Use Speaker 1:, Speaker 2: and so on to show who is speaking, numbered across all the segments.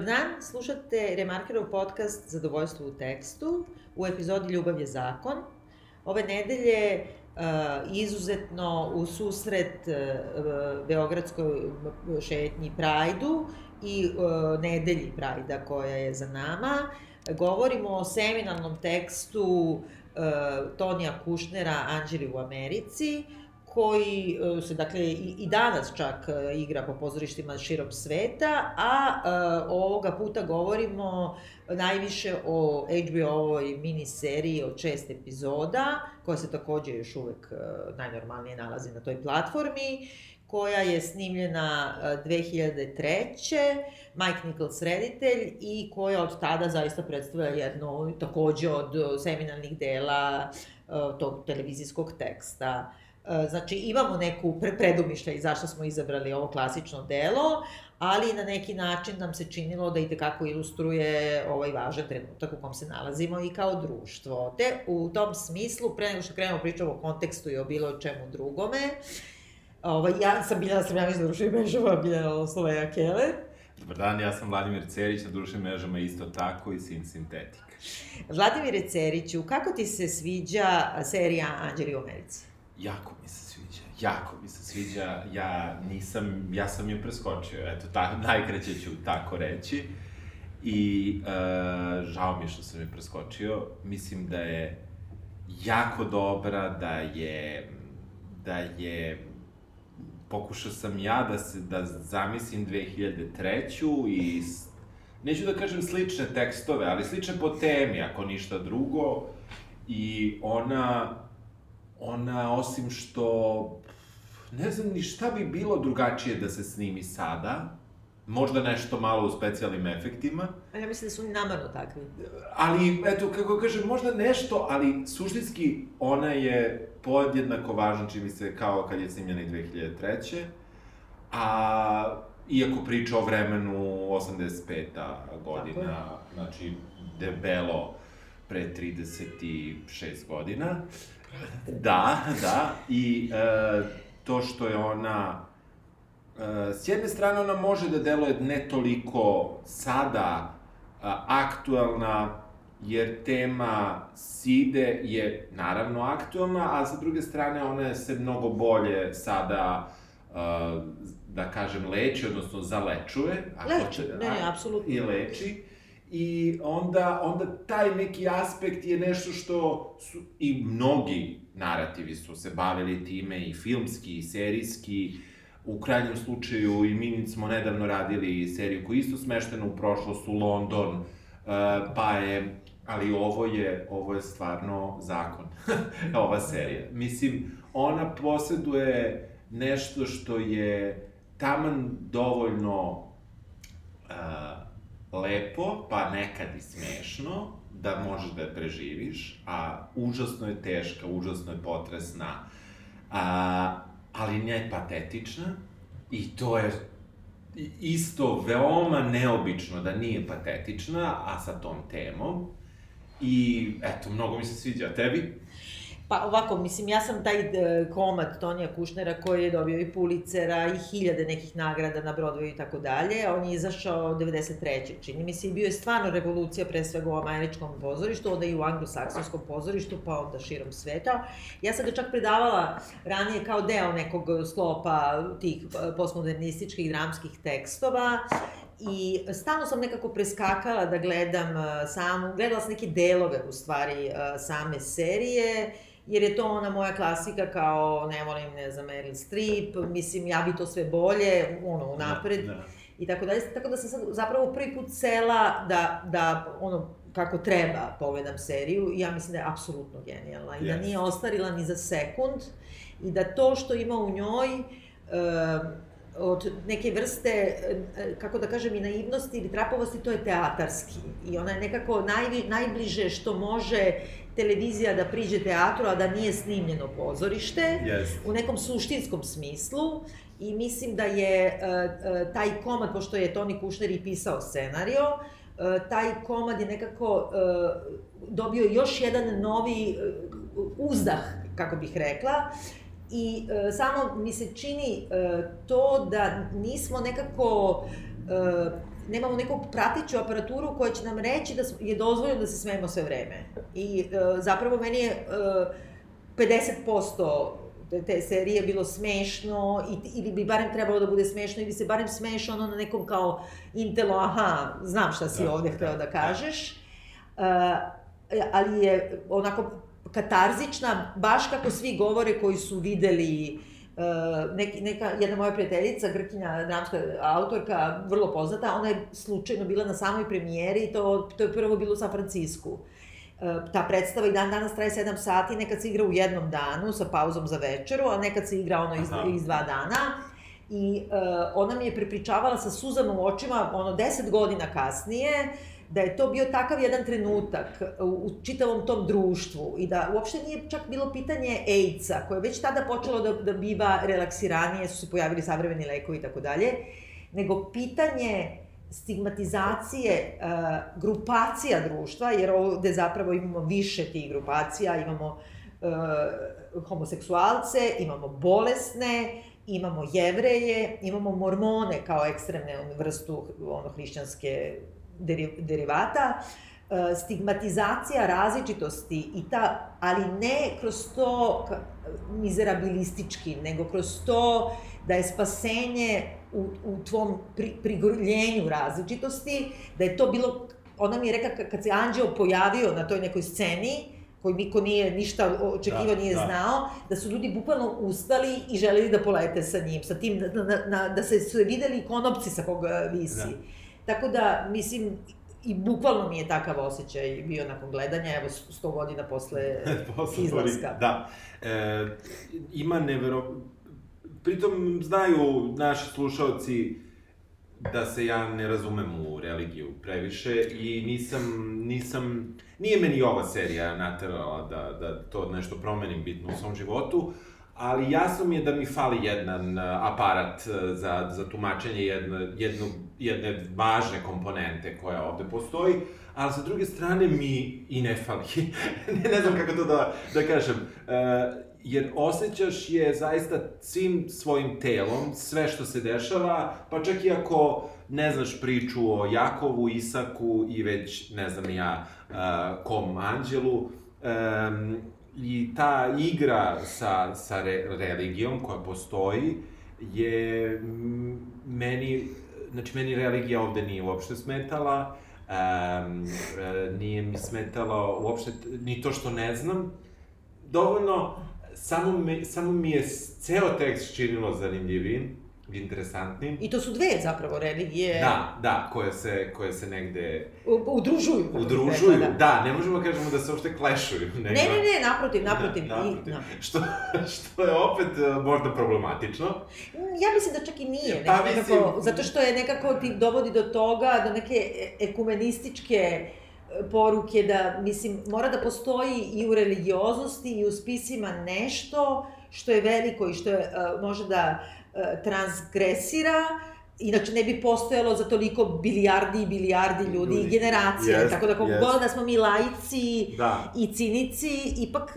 Speaker 1: Dobar dan, slušate Remarkerov podcast Zadovoljstvo u tekstu u epizodi Ljubav je zakon. Ove nedelje uh, izuzetno u susret uh, Beogradskoj šetnji Prajdu i uh, nedelji Prajda koja je za nama, govorimo o seminalnom tekstu Tonija Kušnera Anđeli u Americi, koji e, se, dakle, i, i danas čak e, igra po pozorištima širom sveta, a e, ovoga puta govorimo najviše o HBO-ovoj miniseriji od šest epizoda, koja se takođe još uvek najnormalnije nalazi na toj platformi, koja je snimljena 2003. Mike Nichols reditelj i koja od tada zaista predstavlja jedno takođe od seminalnih dela tog televizijskog teksta. E, znači, imamo neku predumišljaj zašto smo izabrali ovo klasično delo, ali na neki način nam se činilo da i tekako ilustruje ovaj važan trenutak u kom se nalazimo i kao društvo. Te u tom smislu, pre nego što krenemo pričamo o kontekstu i o bilo čemu drugome, ovaj, ja sam Biljana Srbljanić na društvenim mrežama, Biljana Sloveja Kele.
Speaker 2: Dobar dan, ja sam Vladimir Cerić na društvenim mrežama isto tako i Sin Sintetik.
Speaker 1: Vladimir Ceriću, kako ti se sviđa serija Anđeli u Americi?
Speaker 2: Jako mi se sviđa, jako mi se sviđa, ja nisam, ja sam je preskočio, eto, ta, najkraće ću tako reći. I uh, žao mi je što sam je preskočio, mislim da je jako dobra, da je, da je, pokušao sam ja da se, da zamislim 2003. i neću da kažem slične tekstove, ali slične po temi, ako ništa drugo, i ona ona, osim što, ne znam ni šta bi bilo drugačije da se snimi sada, možda nešto malo u specijalnim efektima.
Speaker 1: A ja mislim da su oni namerno takvi.
Speaker 2: Ali, eto, kako kažem, možda nešto, ali suštinski ona je podjednako važna, čini se, kao kad je snimljena i 2003. A, iako priča o vremenu 85. godina, znači, debelo pre 36 godina. Da, da, i e, to što je ona, e, s jedne strane ona može da deluje ne toliko sada e, aktuelna, jer tema Side je naravno aktuelna, a sa druge strane ona se mnogo bolje sada, e, da kažem, leči, odnosno zalečuje.
Speaker 1: Ako leči, ne, ne, apsolutno.
Speaker 2: I leči i onda, onda taj neki aspekt je nešto što su i mnogi narativi su se bavili time i filmski i serijski. U krajnjem slučaju i mi smo nedavno radili seriju koja isto smeštena u prošlost u London uh, pa je ali ovo je ovo je stvarno zakon ova serija. Mislim ona poseduje nešto što je taman dovoljno uh, lepo, pa nekad i smešno, da možeš da je preživiš, a užasno je teška, užasno je potresna, a, ali ne patetična, i to je isto veoma neobično da nije patetična, a sa tom temom. I, eto, mnogo mi se sviđa. Tebi?
Speaker 1: Pa ovako, mislim, ja sam taj e, komad Tonija Kušnera koji je dobio i Pulicera i hiljade nekih nagrada na Broadwayu i tako dalje. On je izašao 93. čini mi se i bio je stvarno revolucija pre svega u američkom pozorištu, onda i u anglosaksonskom pozorištu, pa onda širom sveta. Ja sam ga čak predavala ranije kao deo nekog sklopa tih e, postmodernističkih dramskih tekstova i stalno sam nekako preskakala da gledam e, samu, gledala sam neke delove u stvari same serije jer je to ona moja klasika kao, ne volim, ne znam, Meryl Streep, mislim, ja bi to sve bolje, ono, unapred. Da, da. I tako dalje, tako da sam sad zapravo prvi put sela da, da ono, kako treba pogledam seriju i ja mislim da je apsolutno genijalna i yes. da nije ostarila ni za sekund i da to što ima u njoj uh, od neke vrste, e, kako da kažem, i naivnosti ili trapovosti, to je teatarski. I ona je nekako naj, najbliže što može televizija da priđe teatru, a da nije snimljeno pozorište, yes. u nekom suštinskom smislu. I mislim da je uh, uh, taj komad, pošto je Toni Kušner i pisao scenario, uh, taj komad je nekako uh, dobio još jedan novi uh, uzdah, kako bih rekla, I e, samo mi se čini e, to da nismo nekako e, nemamo neku pratiću aparaturu koja će nam reći da je dozvoljeno da se smejemo sve vreme. I e, zapravo meni je e, 50% te, serije bilo smešno i, ili bi barem trebalo da bude smešno ili se barem smešno ono na nekom kao intelo, aha, znam šta si da, ovde hteo da, da kažeš. Da. Uh, ali je onako katarzična, baš kako svi govore koji su videli Uh, neki, neka, jedna moja prijateljica, Grkinja, dramska autorka, vrlo poznata, ona je slučajno bila na samoj premijeri i to, to je prvo bilo u San Francisku. E, ta predstava i dan danas traje 7 sati, nekad se igra u jednom danu sa pauzom za večeru, a nekad se igra ono iz, iz dva dana. I uh, ona mi je prepričavala sa suzama u očima, ono, 10 godina kasnije, da je to bio takav jedan trenutak u, u čitavom tom društvu i da uopšte nije čak bilo pitanje AIDS-a, koje je već tada počelo da, da biva relaksiranije, su se pojavili savremeni lekovi i tako dalje, nego pitanje stigmatizacije uh, grupacija društva, jer ovde zapravo imamo više tih grupacija, imamo uh, homoseksualce, imamo bolesne, imamo jevreje, imamo mormone kao ekstremne vrstu ono, hrišćanske derivata, uh, stigmatizacija različitosti i ta, ali ne kroz to mizerabilistički, nego kroz to da je spasenje u, u tvom pri, prigrljenju različitosti, da je to bilo, ona mi je rekla kad se anđeo pojavio na toj nekoj sceni, koji niko nije ništa očekiva, da, nije da. znao, da su ljudi bukvalno ustali i želeli da polete sa njim, sa tim, na, na, na, da se su videli konopci sa koga visi. Da. Tako da, mislim, i bukvalno mi je takav osjećaj bio nakon gledanja, evo, sto godina posle, posle izlaska.
Speaker 2: Da. E, ima nevero pritom znaju naši slušalci da se ja ne razumem u religiju previše i nisam, nisam, nije meni ova serija naterala da, da to nešto promenim bitno u svom životu, ali jasno mi je da mi fali jedan aparat za, za tumačenje jedno, jedne važne komponente koja ovde postoji, ali sa druge strane mi i ne fali. ne, ne znam kako to da, da kažem. Uh, jer osjećaš je zaista svim svojim telom, sve što se dešava, pa čak i ako ne znaš priču o Jakovu, Isaku i već, ne znam ja, uh, kom anđelu, um, i ta igra sa, sa re, religijom koja postoji je meni, znači meni religija ovde nije uopšte smetala, um, nije mi smetala uopšte ni to što ne znam, dovoljno. Samo, me, samo mi je ceo tekst činilo zanimljivim, interesantnim.
Speaker 1: I to su dve zapravo religije.
Speaker 2: Da, da, koje se, koje se negde...
Speaker 1: U, udružuju.
Speaker 2: Udružuju, da. da. ne možemo da kažemo da se uopšte klešuju.
Speaker 1: Nego... Ne, ne, ne, naprotiv, naprotiv. Da, naprotiv.
Speaker 2: I, naprotiv. Što, što je opet uh, možda problematično.
Speaker 1: Ja mislim da čak i nije. Pa, nekako, mislim... Zato što je nekako ti dovodi do toga, do neke e, ekumenističke poruke da, mislim, mora da postoji i u religioznosti i u spisima nešto što je veliko i što je, uh, može da uh, transgresira, inače ne bi postojalo za toliko bilijardi i bilijardi ljudi, ljudi. i generacije. Yes, Tako da kako yes. god da smo mi lajci da. i cinici, ipak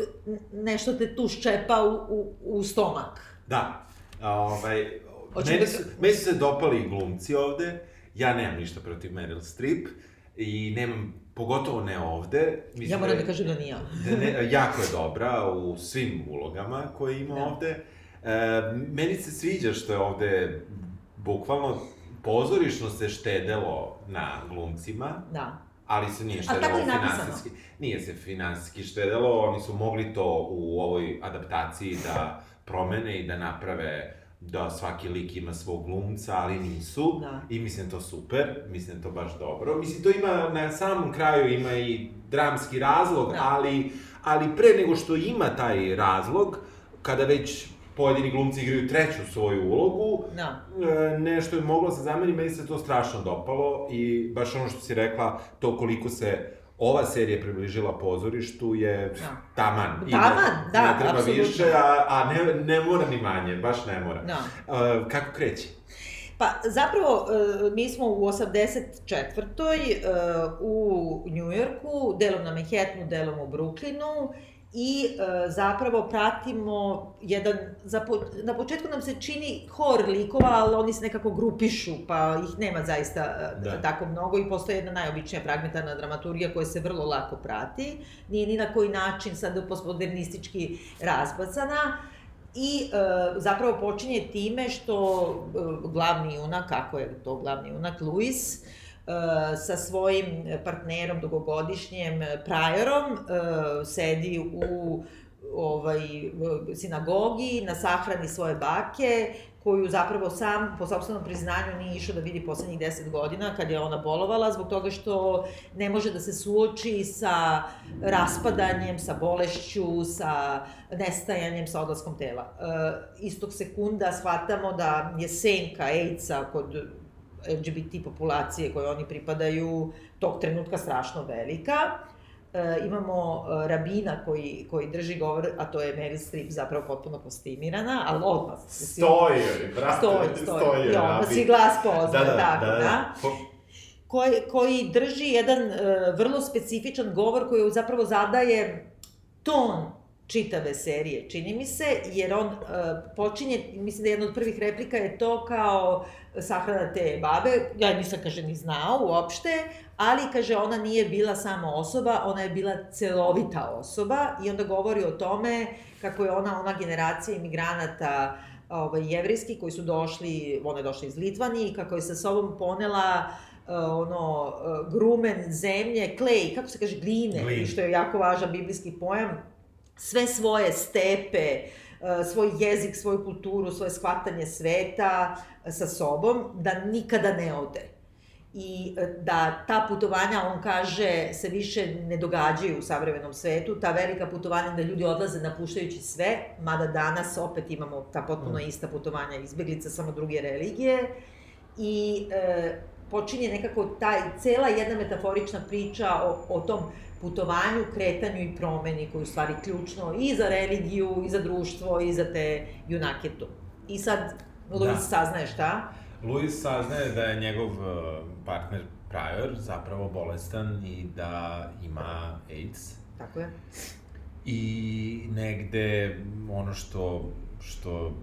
Speaker 1: nešto te tu ščepa u, u, u stomak.
Speaker 2: Da. Ovaj, meni, da... su, meni su se dopali glumci ovde, ja nemam ništa protiv Meryl Streep i nemam Pogotovo ne ovde.
Speaker 1: Mislim ja moram da, da kažem da nije.
Speaker 2: Da ne, jako je dobra u svim ulogama koje ima da. ovde. E, meni se sviđa što je ovde bukvalno pozorišno se štedelo na glumcima.
Speaker 1: Da.
Speaker 2: Ali se nije štedelo finansijski. Nije se finansijski štedelo, oni su mogli to u ovoj adaptaciji da promene i da naprave da svaki lik ima svog glumca, ali nisu. Da. I mislim to super, mislim to baš dobro. Mislim to ima, na samom kraju ima i dramski razlog, da. ali, ali pre nego što ima taj razlog, kada već pojedini glumci igraju treću svoju ulogu, da. E, nešto je moglo se zameni, meni se to strašno dopalo i baš ono što si rekla, to koliko se ova serija približila pozorištu je da. taman.
Speaker 1: Taman, da,
Speaker 2: Ne treba absolutno. više, a, a ne, ne mora ni manje, baš ne mora. Da. Uh, kako kreće?
Speaker 1: Pa, zapravo, e, mi smo u 84. E, u Njujorku, delom na Manhattanu, delom u Brooklynu, i e, zapravo pratimo jedan, za, po, na početku nam se čini hor likova, ali oni se nekako grupišu, pa ih nema zaista e, da. tako mnogo i postoje jedna najobičnija fragmentarna dramaturgija koja se vrlo lako prati, nije ni na koji način sad postmodernistički razbacana, I e, zapravo počinje time što e, glavni junak, kako je to glavni junak, Luis, E, sa svojim partnerom dugogodišnjem Prajorom e, sedi u ovaj, sinagogi, na sahrani svoje bake, koju zapravo sam, po sobstvenom priznanju, nije išao da vidi poslednjih deset godina, kad je ona bolovala, zbog toga što ne može da se suoči sa raspadanjem, sa bolešću, sa nestajanjem, sa odlaskom tela. E, istog sekunda shvatamo da je senka AIDS-a kod LGBT populacije koje oni pripadaju tog trenutka strašno velika. E, imamo e, rabina koji, koji drži govor, a to je Meryl Streep zapravo potpuno postimirana, ali odmah...
Speaker 3: Stoji, brate, stoji,
Speaker 1: stoji. stoji I onda svi glas poznaje, da, da, tako, da. da. da. Koji, koji drži jedan uh, vrlo specifičan govor koji zapravo zadaje ton čitave serije, čini mi se, jer on uh, počinje, mislim da jedna od prvih replika je to kao sahrana te babe, ja nisam, kaže, ni znao uopšte, ali, kaže, ona nije bila samo osoba, ona je bila celovita osoba i onda govori o tome kako je ona ona generacija imigranata ovaj, jevrijski koji su došli, ona je došla iz Litvanije i kako je sa sobom ponela uh, ono, uh, grumen zemlje, klej, kako se kaže, gline, Glin. što je jako važan biblijski pojam, sve svoje stepe, uh, svoj jezik, svoju kulturu, svoje shvatanje sveta sa sobom, da nikada ne ode. I uh, da ta putovanja, on kaže, se više ne događaju u savremenom svetu, ta velika putovanja da ljudi odlaze napuštajući sve, mada danas opet imamo ta potpuno mm. ista putovanja izbeglica, samo druge religije. I e, počinje nekako taj, cela jedna metaforična priča o, o tom putovanju, kretanju i promeni koji je u stvari ključno i za religiju, i za društvo, i za te junake tu. I sad, Luis da. saznaje šta?
Speaker 2: Luis saznaje da je njegov uh, partner Prior zapravo bolestan i da ima AIDS.
Speaker 1: Tako je.
Speaker 2: I negde ono što, što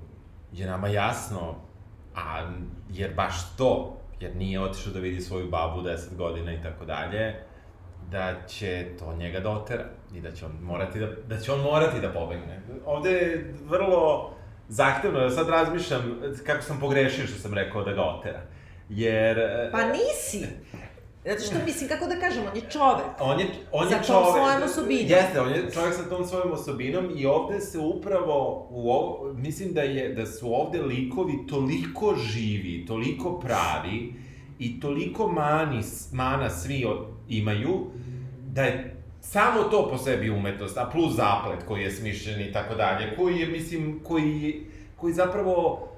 Speaker 2: je nama jasno, a jer baš to, jer nije otišao da vidi svoju babu 10 godina i tako dalje, da će to njega da otera i da će on morati da, da će on morati da pobegne. Ovde je vrlo zahtevno, da sad razmišljam kako sam pogrešio što sam rekao da ga otera. Jer...
Speaker 1: Pa nisi! Zato što, mislim, kako da kažem, on je čovek.
Speaker 2: On je, on
Speaker 1: je
Speaker 2: sa
Speaker 1: čovek. Sa tom svojom osobinom.
Speaker 2: Jeste, on je čovek sa tom svojom osobinom i ovde se upravo, u ovo, mislim da, je, da su ovde likovi toliko živi, toliko pravi i toliko mani, mana svi imaju, da je samo to po sebi umetnost, a plus zaplet koji je smišljen i tako dalje, koji je, mislim, koji, koji zapravo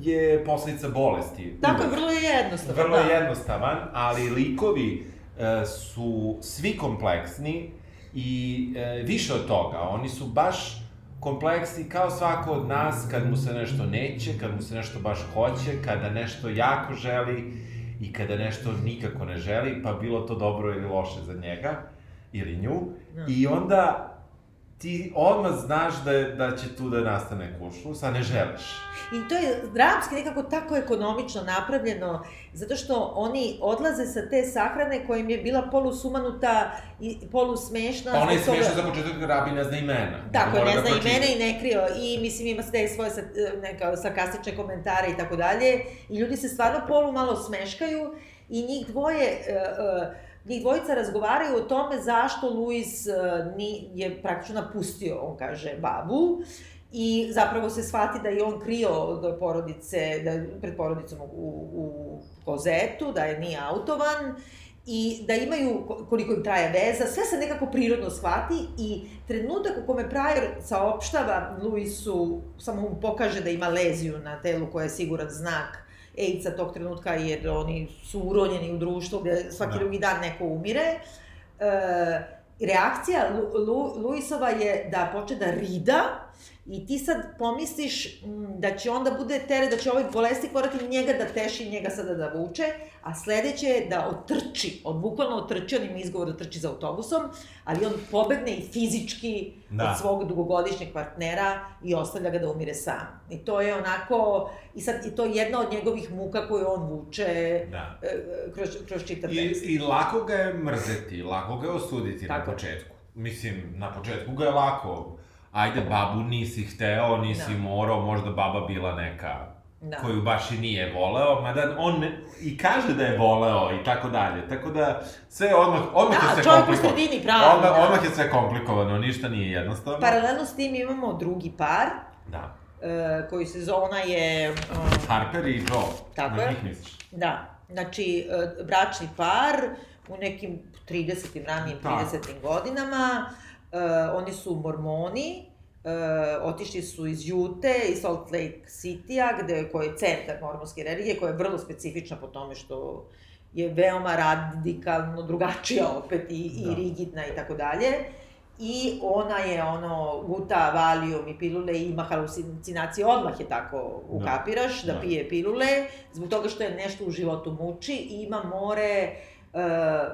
Speaker 2: je posledica bolesti.
Speaker 1: Tako je, vrlo je jednostavan.
Speaker 2: Vrlo je da. jednostavan, ali likovi e, su svi kompleksni i e, više od toga, oni su baš kompleksni kao svako od nas kad mu se nešto neće, kad mu se nešto baš hoće, kada nešto jako želi i kada nešto nikako ne želi, pa bilo to dobro ili loše za njega ili nju. Ja. I onda ti odmah znaš da, je, da će tu da nastane kušlus, a ne želiš.
Speaker 1: I to je dramski nekako tako ekonomično napravljeno, zato što oni odlaze sa te sahrane koja im je bila polusumanuta i polusmešna.
Speaker 2: Pa ona je smešna za početak rabi ne zna imena.
Speaker 1: Tako, ne da zna imena i ne krio. I mislim ima te svoje neka sarkastične komentare i tako dalje. I ljudi se stvarno polu malo smeškaju i njih dvoje... Uh, uh, njih dvojica razgovaraju o tome zašto Luis uh, ni, je praktično napustio, on kaže, babu. I zapravo se shvati da je on krio od porodice, da pred porodicom u, u kozetu, da je nije autovan i da imaju, koliko im traje veza, sve se nekako prirodno shvati i trenutak u kome Pryor saopštava Luisu, samo mu pokaže da ima leziju na telu koja je siguran znak AIDS-a tog trenutka, jer oni su uronjeni u društvo gde svaki da. drugi dan neko umire. E, reakcija Lu, Lu, Luisova je da počne da rida I ti sad pomisliš m, da će onda bude teret, da će ovaj bolesnik morati njega da teši, njega sada da vuče, a sledeće je da otrči, on bukvalno otrči, on ima izgovor da trči za autobusom, ali on pobegne i fizički
Speaker 2: Da.
Speaker 1: od svog dugogodišnjeg partnera i ostavlja ga da umire sam. I to je onako, i sad, i to je jedna od njegovih muka koju on vuče
Speaker 2: Da.
Speaker 1: e, kroz, kroz čitav
Speaker 2: I,
Speaker 1: tekst.
Speaker 2: I lako ga je mrzeti, lako ga je osuditi
Speaker 1: Tako.
Speaker 2: na početku. Mislim, na početku ga je lako. Ajde, babu nisi hteo, nisi
Speaker 1: Da.
Speaker 2: morao, možda baba bila neka
Speaker 1: Da.
Speaker 2: koju baš i nije voleo, mada on ne, i kaže da je voleo i tako dalje. Tako da sve odmah, odmah
Speaker 1: Da,
Speaker 2: je sve
Speaker 1: čovjek u
Speaker 2: komplikovano.
Speaker 1: sredini, pravo,
Speaker 2: Odmah,
Speaker 1: da.
Speaker 2: odmah je sve komplikovano, ništa nije jednostavno.
Speaker 1: Paralelno s tim imamo drugi par,
Speaker 2: Da.
Speaker 1: e, koji se zove, ona je... e,
Speaker 2: Harper i Joe.
Speaker 1: Tako
Speaker 2: na
Speaker 1: je.
Speaker 2: njih misliš?
Speaker 1: Da, znači, e, bračni par u nekim 30. ranijim
Speaker 2: Tako.
Speaker 1: 30. godinama, oni su mormoni, e, otišli su iz Jute, iz Salt Lake City-a, gde, koji je centar mormonske religije, koja je vrlo specifična po tome što je veoma radikalno drugačija opet i, i
Speaker 2: Da.
Speaker 1: rigidna i tako dalje. I ona je ono, guta valium i pilule i ima halucinacije, odmah je tako ukapiraš da,
Speaker 2: Da.
Speaker 1: pije pilule, zbog toga što je nešto u životu muči i ima more,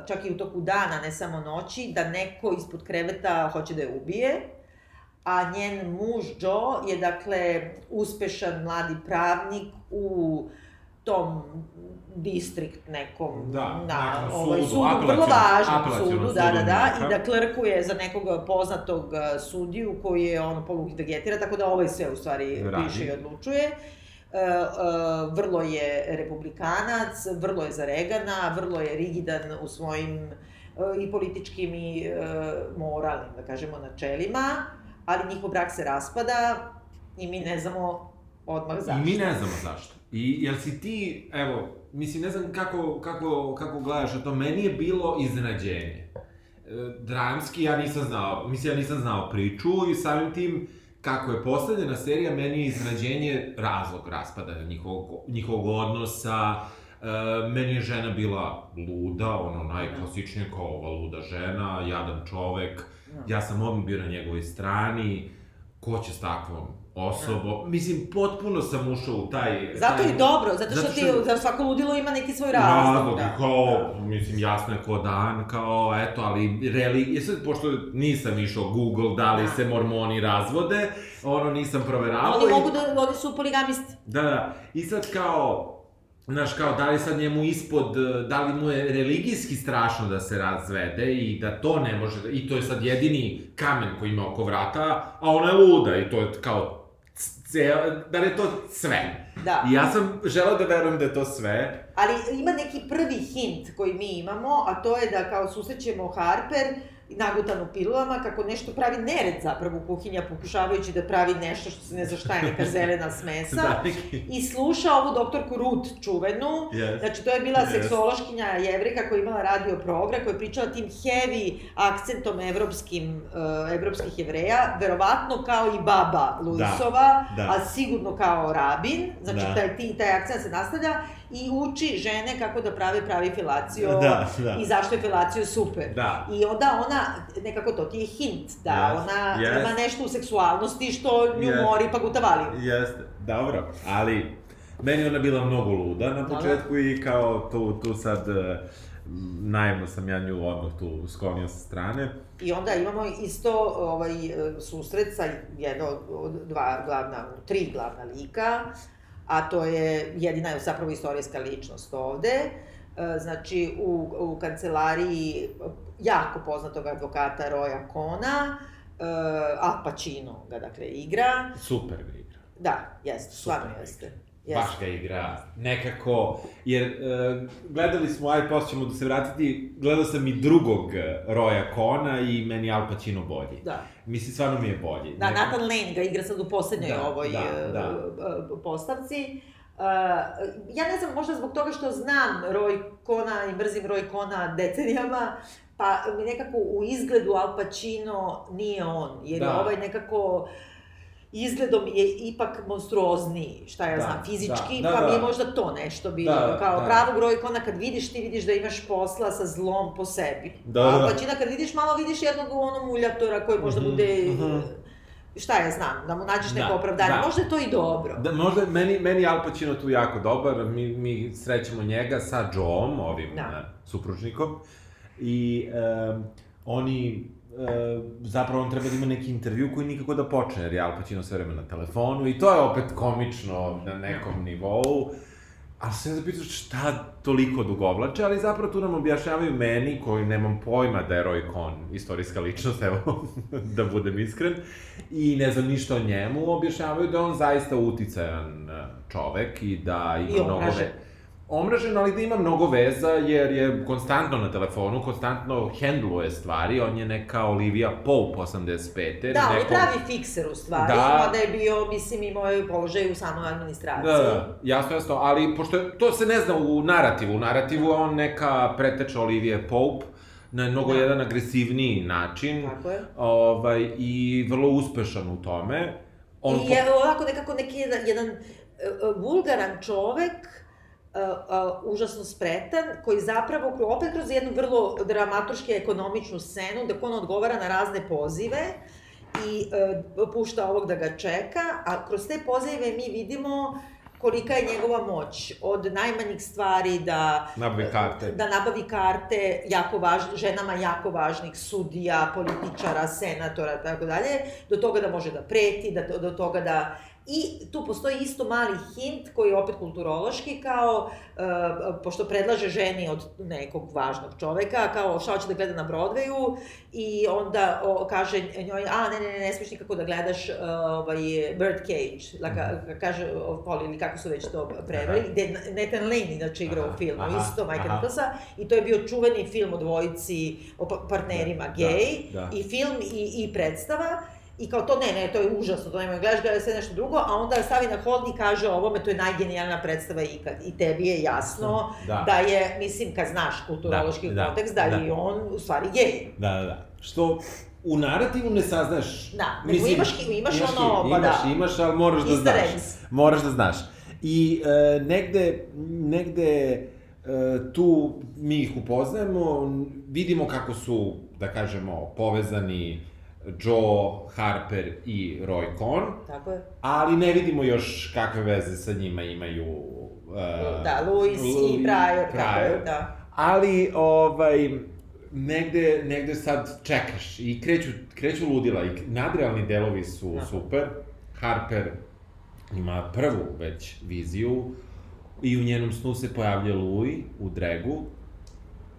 Speaker 1: čak i u toku dana, ne samo noći, da neko ispod kreveta hoće da je ubije. A njen muž Joe je, dakle, uspešan mladi pravnik u tom distrikt nekom
Speaker 2: Da,
Speaker 1: na ovaj,
Speaker 2: sudu,
Speaker 1: sudu, vrlo važnom sudu, da, da, da,
Speaker 2: Njujorka.
Speaker 1: i da klerkuje za nekog poznatog a, sudiju koji je ono poluvegetira, tako da ovaj sve u stvari
Speaker 2: Radi.
Speaker 1: piše i odlučuje. E, vrlo je republikanac, vrlo je za Regana, vrlo je rigidan u svojim e, i političkim i e, moralnim, da kažemo, načelima, ali njihov brak se raspada i mi ne znamo odmah zašto.
Speaker 2: I mi ne znamo zašto. I jel si ti, evo, mislim, ne znam kako, kako, kako gledaš na to, meni je bilo iznenađenje. E, Dramski ja nisam znao, mislim, ja nisam znao priču i samim tim, kako je postavljena serija, meni je iznenađenje razlog raspada njihovog, njihovog odnosa, E, meni je žena bila luda, ono najklasičnije kao ova luda žena, jadan čovek,
Speaker 1: Da.
Speaker 2: ja sam odmah bio na njegovoj strani, ko će s takvom osobom, mislim, potpuno sam ušao u taj...
Speaker 1: Zato
Speaker 2: taj,
Speaker 1: i dobro, zato što,
Speaker 2: zato
Speaker 1: ti,
Speaker 2: što-
Speaker 1: za svako ludilo ima neki svoj razlog.
Speaker 2: Razlog,
Speaker 1: da.
Speaker 2: kao, mislim, jasno je ko dan, kao, eto, ali, reli, je sad, pošto nisam išao Google da li
Speaker 1: Da.
Speaker 2: se mormoni razvode, ono, nisam proveravao.
Speaker 1: Oni
Speaker 2: i-
Speaker 1: mogu da, oni su poligamisti.
Speaker 2: Da, da, i sad kao, znaš, kao, da li sad njemu ispod, da li mu je religijski strašno da se razvede i da to ne može, da- i to je sad jedini kamen koji ima oko vrata, a ona je luda i to je kao, ce, da li je to sve?
Speaker 1: Da.
Speaker 2: I ja sam želeo da verujem da je to sve,
Speaker 1: Ali ima neki prvi hint koji mi imamo, a to je da kao susrećemo Harper nagutanu pilulama, kako nešto pravi nered zapravo u kuhinja, pokušavajući da pravi nešto što se ne zna šta je, neka zelena smesa.
Speaker 2: da.
Speaker 1: I sluša ovu doktorku Ruth čuvenu,
Speaker 2: Yes.
Speaker 1: Znači, to je bila
Speaker 2: Yes.
Speaker 1: seksološkinja jevrika koja je imala radio program, koja je pričala tim heavy akcentom evropskim, uh, evropskih jevreja, verovatno kao i baba Luisova,
Speaker 2: da.
Speaker 1: a sigurno kao rabin, znači
Speaker 2: Da.
Speaker 1: taj, ti, taj akcent se nastavlja i uči žene kako da prave pravi filacio
Speaker 2: Da, da.
Speaker 1: i zašto je filacio super.
Speaker 2: Da.
Speaker 1: I onda ona, nekako to ti je hint, da
Speaker 2: Yes,
Speaker 1: ona
Speaker 2: yes.
Speaker 1: ima nešto u seksualnosti što nju
Speaker 2: Yes.
Speaker 1: mori pa gutavaliju.
Speaker 2: Jeste, dobro, ali meni ona bila mnogo luda na
Speaker 1: Da, da.
Speaker 2: početku i kao tu, tu sad e, naivno sam ja nju odmah tu sklonio sa strane.
Speaker 1: I onda imamo isto ovaj, e, susret sa jedno od dva glavna, tri glavna lika, a to je jedina je zapravo istorijska ličnost ovde. E, Znači, u, u kancelariji jako poznatog advokata Roya Kona, e, Al Pacino ga dakle igra.
Speaker 2: Super ga igra.
Speaker 1: Da, jeste, stvarno
Speaker 2: Super
Speaker 1: jeste.
Speaker 2: igra.
Speaker 1: Jeste.
Speaker 2: Baš ga igra, nekako, jer e, gledali smo, aj posle ćemo da se vratiti, gledao sam i drugog e, Roya Kona i meni Al Pacino bolji.
Speaker 1: Da.
Speaker 2: Mislim, stvarno mi je bolji.
Speaker 1: Da, Nathan Lane ga igra sad u poslednjoj
Speaker 2: Da,
Speaker 1: ovoj
Speaker 2: da,
Speaker 1: e,
Speaker 2: da.
Speaker 1: postavci. Uh, ja ne znam, možda zbog toga što znam Roy Kona i mrzim Roy Kona decenijama, pa mi nekako u izgledu Al Pacino nije on, jer je
Speaker 2: Da.
Speaker 1: ovaj nekako izgledom je ipak monstruozniji, šta ja
Speaker 2: Da,
Speaker 1: znam, fizički,
Speaker 2: da, da,
Speaker 1: pa mi je
Speaker 2: da.
Speaker 1: možda to nešto bilo.
Speaker 2: Da,
Speaker 1: Kao
Speaker 2: da.
Speaker 1: pravog Roy Kona kad vidiš, ti vidiš da imaš posla sa zlom po sebi.
Speaker 2: Da, da.
Speaker 1: Pacina kad vidiš malo, vidiš jednog onog muljatora koji možda
Speaker 2: Mhm,
Speaker 1: bude
Speaker 2: mhm.
Speaker 1: šta ja znam, da mu nađeš neko
Speaker 2: Da,
Speaker 1: opravdanje,
Speaker 2: da.
Speaker 1: možda je to i dobro.
Speaker 2: Da, možda, meni, meni Al Pacino tu jako dobar, mi, mi srećemo njega sa Joeom, ovim
Speaker 1: Da.
Speaker 2: da. supružnikom, i um, oni, e, zapravo on treba da ima neki intervju koji nikako da počne, jer je Al Pacino sve vreme na telefonu, i to je opet komično na nekom nivou, A se zapitaš šta toliko dugovlače, ali zapravo tu nam objašnjavaju meni, koji nemam pojma da je Roy Cohn istorijska ličnost, evo, da budem iskren, i ne znam ništa o njemu, objašnjavaju da on zaista uticajan e, čovek i da ima
Speaker 1: I
Speaker 2: mnogo... ve- Omražen, ali da ima mnogo veza, jer je konstantno na telefonu, konstantno hendluje stvari, on je neka Olivia Pope 85.
Speaker 1: Da, on je pravi fikser u stvari,
Speaker 2: Da.
Speaker 1: mada je bio, mislim, imao je položaj u samoj administraciji.
Speaker 2: Da, da, jasno, jasno, ali pošto je, to se ne zna u narativu, u narativu on neka preteča Olivije Pope, na mnogo
Speaker 1: Da.
Speaker 2: jedan agresivniji način,
Speaker 1: Tako je.
Speaker 2: ovaj, i vrlo uspešan u tome. On
Speaker 1: I je ovako nekako neki jedan, jedan uh, uh, vulgaran čovek, uh, uh, užasno spretan, koji zapravo, opet kroz jednu vrlo dramaturški ekonomičnu scenu, da on odgovara na razne pozive i uh, pušta ovog da ga čeka, a kroz te pozive mi vidimo kolika je njegova moć, od najmanjih stvari da
Speaker 2: Nabavi karte.
Speaker 1: da nabavi karte jako važ, ženama jako važnih sudija, političara, senatora, tako dalje, do toga da može da preti, da, do toga da I tu postoji isto mali hint koji je opet kulturološki, kao, uh, pošto predlaže ženi od nekog važnog čoveka, kao šta hoće da gleda na Broadwayu, i onda o, kaže njoj, a ne, ne, ne, ne smiješ nikako da gledaš uh, ovaj, Birdcage, laka, kaže o, Poli, ili kako su već to preveli, gde Nathan Lane inače igrao u filmu,
Speaker 2: aha,
Speaker 1: isto Mike. Nicholsa, i to je bio čuveni film o dvojici, o pa- partnerima
Speaker 2: Da,
Speaker 1: gej,
Speaker 2: da, da.
Speaker 1: i film i, i predstava, I kao to, ne, ne, to je užasno, to nema, gledaš, gledaš sve nešto drugo, a onda stavi na hodnik i kaže ovome, to je najgenijalna predstava ikad. I tebi je jasno
Speaker 2: Da.
Speaker 1: da, je, mislim, kad znaš kulturološki
Speaker 2: Da, da,
Speaker 1: kontekst, da,
Speaker 2: da.
Speaker 1: je on u stvari gej.
Speaker 2: Da, da, da. Što u narativu ne saznaš.
Speaker 1: Da, nego imaš- imaš
Speaker 2: imaš
Speaker 1: ono, pa
Speaker 2: imaš,
Speaker 1: da.
Speaker 2: imaš, ali moraš da znaš. Moraš da znaš. I e, negde, negde e, tu mi ih upoznajemo, vidimo kako su, da kažemo, povezani Joe Harper i Roy Cohn,
Speaker 1: Tako je.
Speaker 2: ali ne vidimo još kakve veze sa njima imaju e,
Speaker 1: Da, Louis
Speaker 2: Louis
Speaker 1: i Pryor, tako je,
Speaker 2: Pryor.
Speaker 1: da.
Speaker 2: Ali, ovaj, negde, negde sad čekaš i kreću, kreću ludila i nadrealni delovi su
Speaker 1: Da.
Speaker 2: super. Harper ima prvu već viziju i u njenom snu se pojavlja Louis u dregu.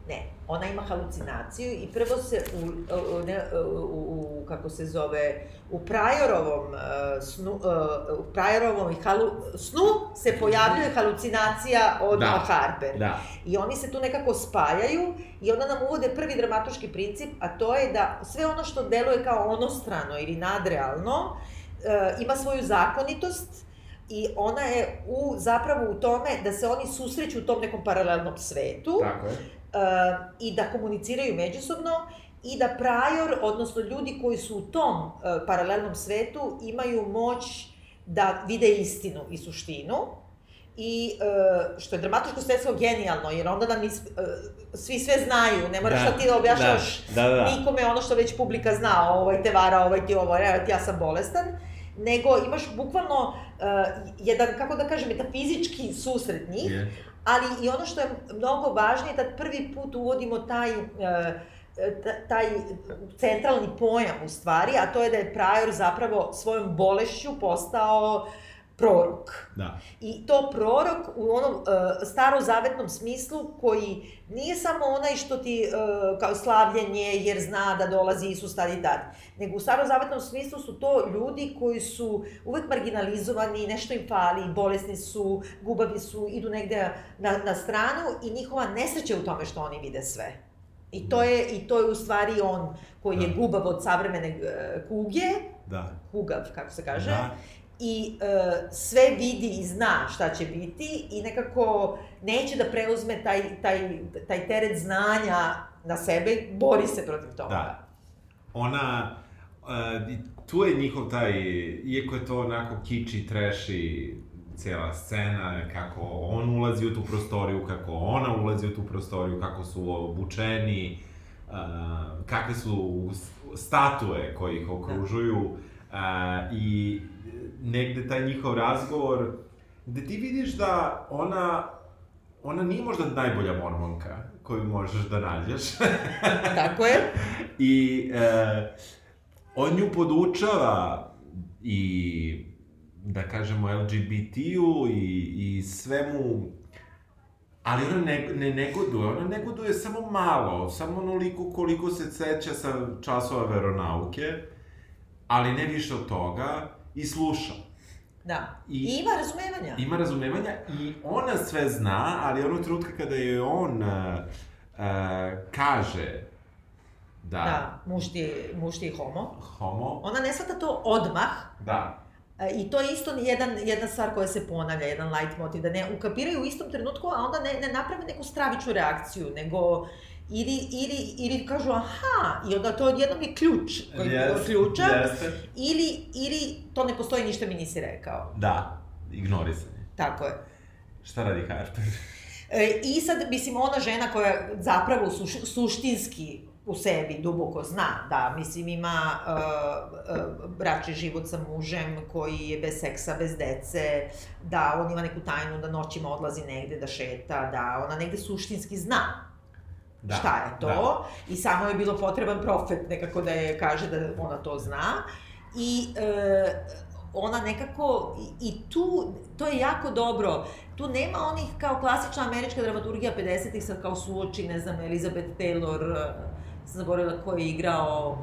Speaker 1: Ne, ona ima halucinaciju i prvo se u, u, ne, u, u kako se zove, u Prajorovom uh, snu, uh, u Prajorovom halu, snu se pojavljuje halucinacija od
Speaker 2: Da,
Speaker 1: Harper.
Speaker 2: Da.
Speaker 1: I oni se tu nekako spajaju i onda nam uvode prvi dramatuški princip, a to je da sve ono što deluje kao onostrano ili nadrealno, e, ima svoju zakonitost i ona je u, zapravo u tome da se oni susreću u tom nekom paralelnom svetu
Speaker 2: Tako je.
Speaker 1: I da komuniciraju međusobno i da Prajor, odnosno ljudi koji su u tom e, paralelnom svetu, imaju moć da vide istinu i suštinu. I e, što je dramatičko sredstvo genijalno, jer onda nam is, e, svi sve znaju, ne moraš da, ti da objašnjavaš
Speaker 2: da, da, da.
Speaker 1: nikome ono što već publika zna, ovaj te vara, ovaj ti ovo, ti ja sam bolestan, nego imaš bukvalno uh, jedan, kako da kažem, metafizički susret njih,
Speaker 2: Je.
Speaker 1: Ali i ono što je mnogo važnije, da prvi put uvodimo taj, e, ta- taj centralni pojam u stvari, a to je da je Prajor zapravo svojom bolešću postao prorok.
Speaker 2: Da.
Speaker 1: I to prorok u onom uh, starozavetnom smislu koji nije samo onaj što ti uh, kao slavljenje jer zna da dolazi Isus tad i tad, nego u starozavetnom smislu su to ljudi koji su uvek marginalizovani, nešto im fali, bolesni su, gubavi su, idu negde na, na stranu i njihova nesreća je u tome što oni vide sve. I to je, i to je u stvari on koji je
Speaker 2: Da.
Speaker 1: gubav od savremene uh, kuge,
Speaker 2: Da.
Speaker 1: kugav, kako se kaže,
Speaker 2: Da.
Speaker 1: I e, sve vidi i zna šta će biti i nekako neće da preuzme taj, taj, taj teret znanja na sebe, bori se protiv toga.
Speaker 2: Da. Ona, uh, tu je njihov taj, iako je to onako kiči, treši, cijela scena, kako on ulazi u tu prostoriju, kako ona ulazi u tu prostoriju, kako su obučeni, uh, kakve su statue koje ih okružuju. A, I negde taj njihov razgovor, gde ti vidiš da ona, ona nije možda najbolja mormonka koju možeš da nađeš.
Speaker 1: Tako je.
Speaker 2: I e, on nju podučava i da kažemo LGBT-u i, i svemu Ali ona ne, ne negoduje, ona negoduje samo malo, samo onoliko koliko se seća sa časova veronauke, ali ne više od toga, i sluša.
Speaker 1: Da. I, I ima razumevanja.
Speaker 2: Ima razumevanja i ona sve zna, ali onog trenutka kada je on uh, uh, kaže da...
Speaker 1: Da, muš ti, muš ti je homo.
Speaker 2: Homo.
Speaker 1: Ona ne shvata to odmah.
Speaker 2: Da.
Speaker 1: E, I to je isto jedan, jedna stvar koja se ponavlja, jedan light motiv, da ne ukapiraju u istom trenutku, a onda ne, ne naprave neku stravičnu reakciju, nego ili, ili, ili kažu aha, i onda to odjednom je ključ koji yes, ključa, yes. ili, ili to ne postoji, ništa mi nisi rekao.
Speaker 2: Da, ignorisanje.
Speaker 1: Tako je.
Speaker 2: Šta radi Harper?
Speaker 1: E, I sad, mislim, ona žena koja zapravo suš, suštinski u sebi duboko zna da, mislim, ima uh, uh, bračni život sa mužem koji je bez seksa, bez dece, da on ima neku tajnu da noćima odlazi negde da šeta, da ona negde suštinski zna da, šta je to? da. i samo je bilo potreban profet nekako da je kaže da ona to zna. I uh, ona nekako, i, i tu, to je jako dobro, tu nema onih kao klasična američka dramaturgija 50-ih sad kao suoči, ne znam, Elizabeth Taylor, zaboravila ko je igrao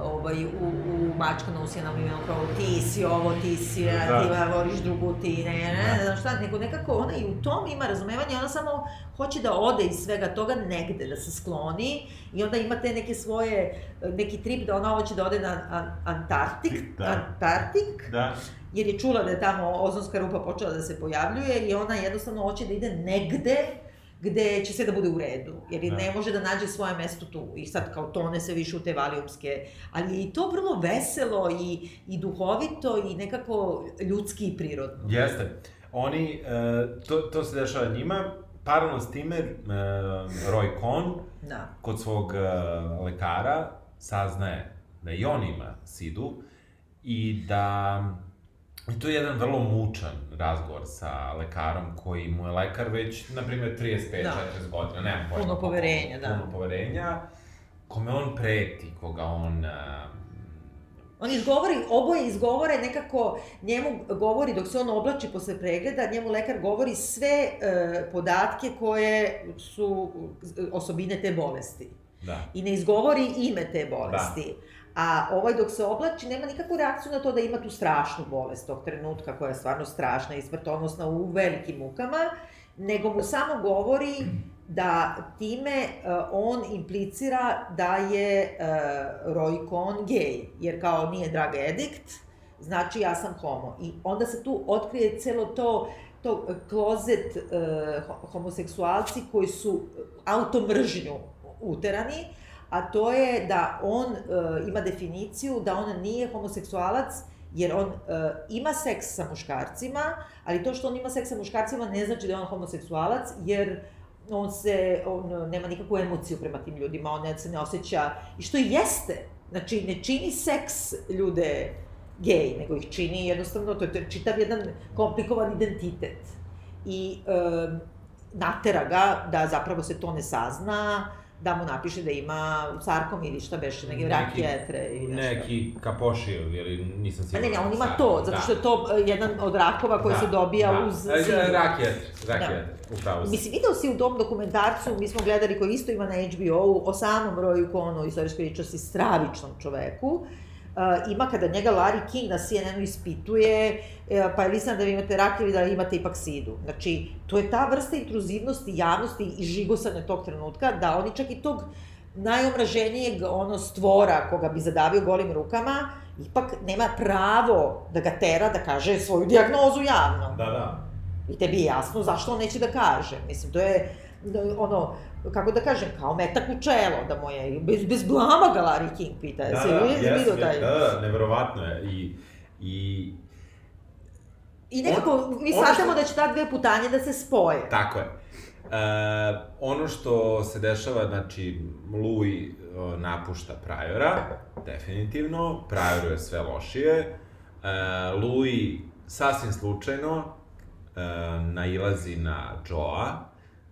Speaker 1: ovaj, u, u Mačka na usjenom imenu kao ti si ovo, ti si, da. ti voliš drugu, ti ne, ne, ne, znam šta, nego nekako ona i u tom ima razumevanje, ona samo hoće da ode iz svega toga negde, da se skloni i onda ima te neke svoje, neki trip da ona hoće da ode na Antarktik, da. Antarktik, da. jer je čula da je tamo ozonska rupa počela da se pojavljuje i ona jednostavno hoće da ide negde gde će sve da bude u redu, jer da. ne može da nađe svoje mesto tu. I sad kao tone se više u te valijumske, ali je i to vrlo veselo i, i duhovito i nekako ljudski i prirodno.
Speaker 2: Jeste. Oni, uh, to, to se dešava njima, paralelno s time, uh, Roy Cohn, da. kod svog uh, lekara, saznaje da i on ima sidu i da I to je jedan vrlo mučan razgovor sa lekarom koji mu je lekar već, na primjer, 35-40 da. godina, nemam
Speaker 1: pojma. Puno poverenja, da.
Speaker 2: Puno poverenja, kome on preti, koga on... Uh,
Speaker 1: On izgovori, oboje izgovore nekako, njemu govori dok se on oblači posle pregleda, njemu lekar govori sve e, podatke koje su osobine te bolesti. Da. I ne izgovori ime te bolesti. Da. A ovaj dok se oblači nema nikakvu reakciju na to da ima tu strašnu bolest tog trenutka koja je stvarno strašna i smrtonosna u velikim mukama, nego mu samo govori da time uh, on implicira da je uh, Roy Cohn gej, jer kao nije drug addict, znači ja sam homo. I onda se tu otkrije celo to to klozet uh, homoseksualci koji su automržnju uterani, a to je da on uh, ima definiciju da on nije homoseksualac jer on uh, ima seks sa muškarcima, ali to što on ima seks sa muškarcima ne znači da je on homoseksualac, jer on se, on nema nikakvu emociju prema tim ljudima, on se ne osjeća, i što i jeste, znači ne čini seks ljude gej, nego ih čini jednostavno, to je čitav jedan komplikovan identitet. I e, natera ga da zapravo se to ne sazna, da mu napiše da ima sarkom ili šta beše, neke neki, jetre ili
Speaker 2: nešto. Neki kapošio, ili nisam siguran.
Speaker 1: Ne, ne, on ima to, zato što je to da. jedan od rakova koji da, se dobija da. uz...
Speaker 2: E, rak jetre, rak da. jetre, upravo.
Speaker 1: Mislim, video si u tom dokumentarcu, mi smo gledali koji isto ima na HBO-u, o samom Roju Konu, istorijskoj ličnosti, stravičnom čoveku, uh, ima kada njega Larry King na CNN-u ispituje, uh, pa je li da vi imate rak ili da imate ipak sidu. Znači, to je ta vrsta intruzivnosti javnosti i žigosanja tog trenutka, da oni čak i tog najomraženijeg ono stvora koga bi zadavio golim rukama, ipak nema pravo da ga tera da kaže svoju diagnozu javno.
Speaker 2: Da, da.
Speaker 1: I tebi je jasno zašto on neće da kaže. Mislim, to je ono, kako da kažem, kao metak u čelo, da moje, bez, bez blama ga Larry King pita, da, se da,
Speaker 2: yes, taj... Da, da, neverovatno je, i, i
Speaker 1: I nekako, on, mi shvatamo što... da će ta dve putanje da se spoje.
Speaker 2: Tako je. E, ono što se dešava, znači, Louis napušta Prajora definitivno, Prioru je sve lošije, e, Louis sasvim slučajno e, nailazi na Joa,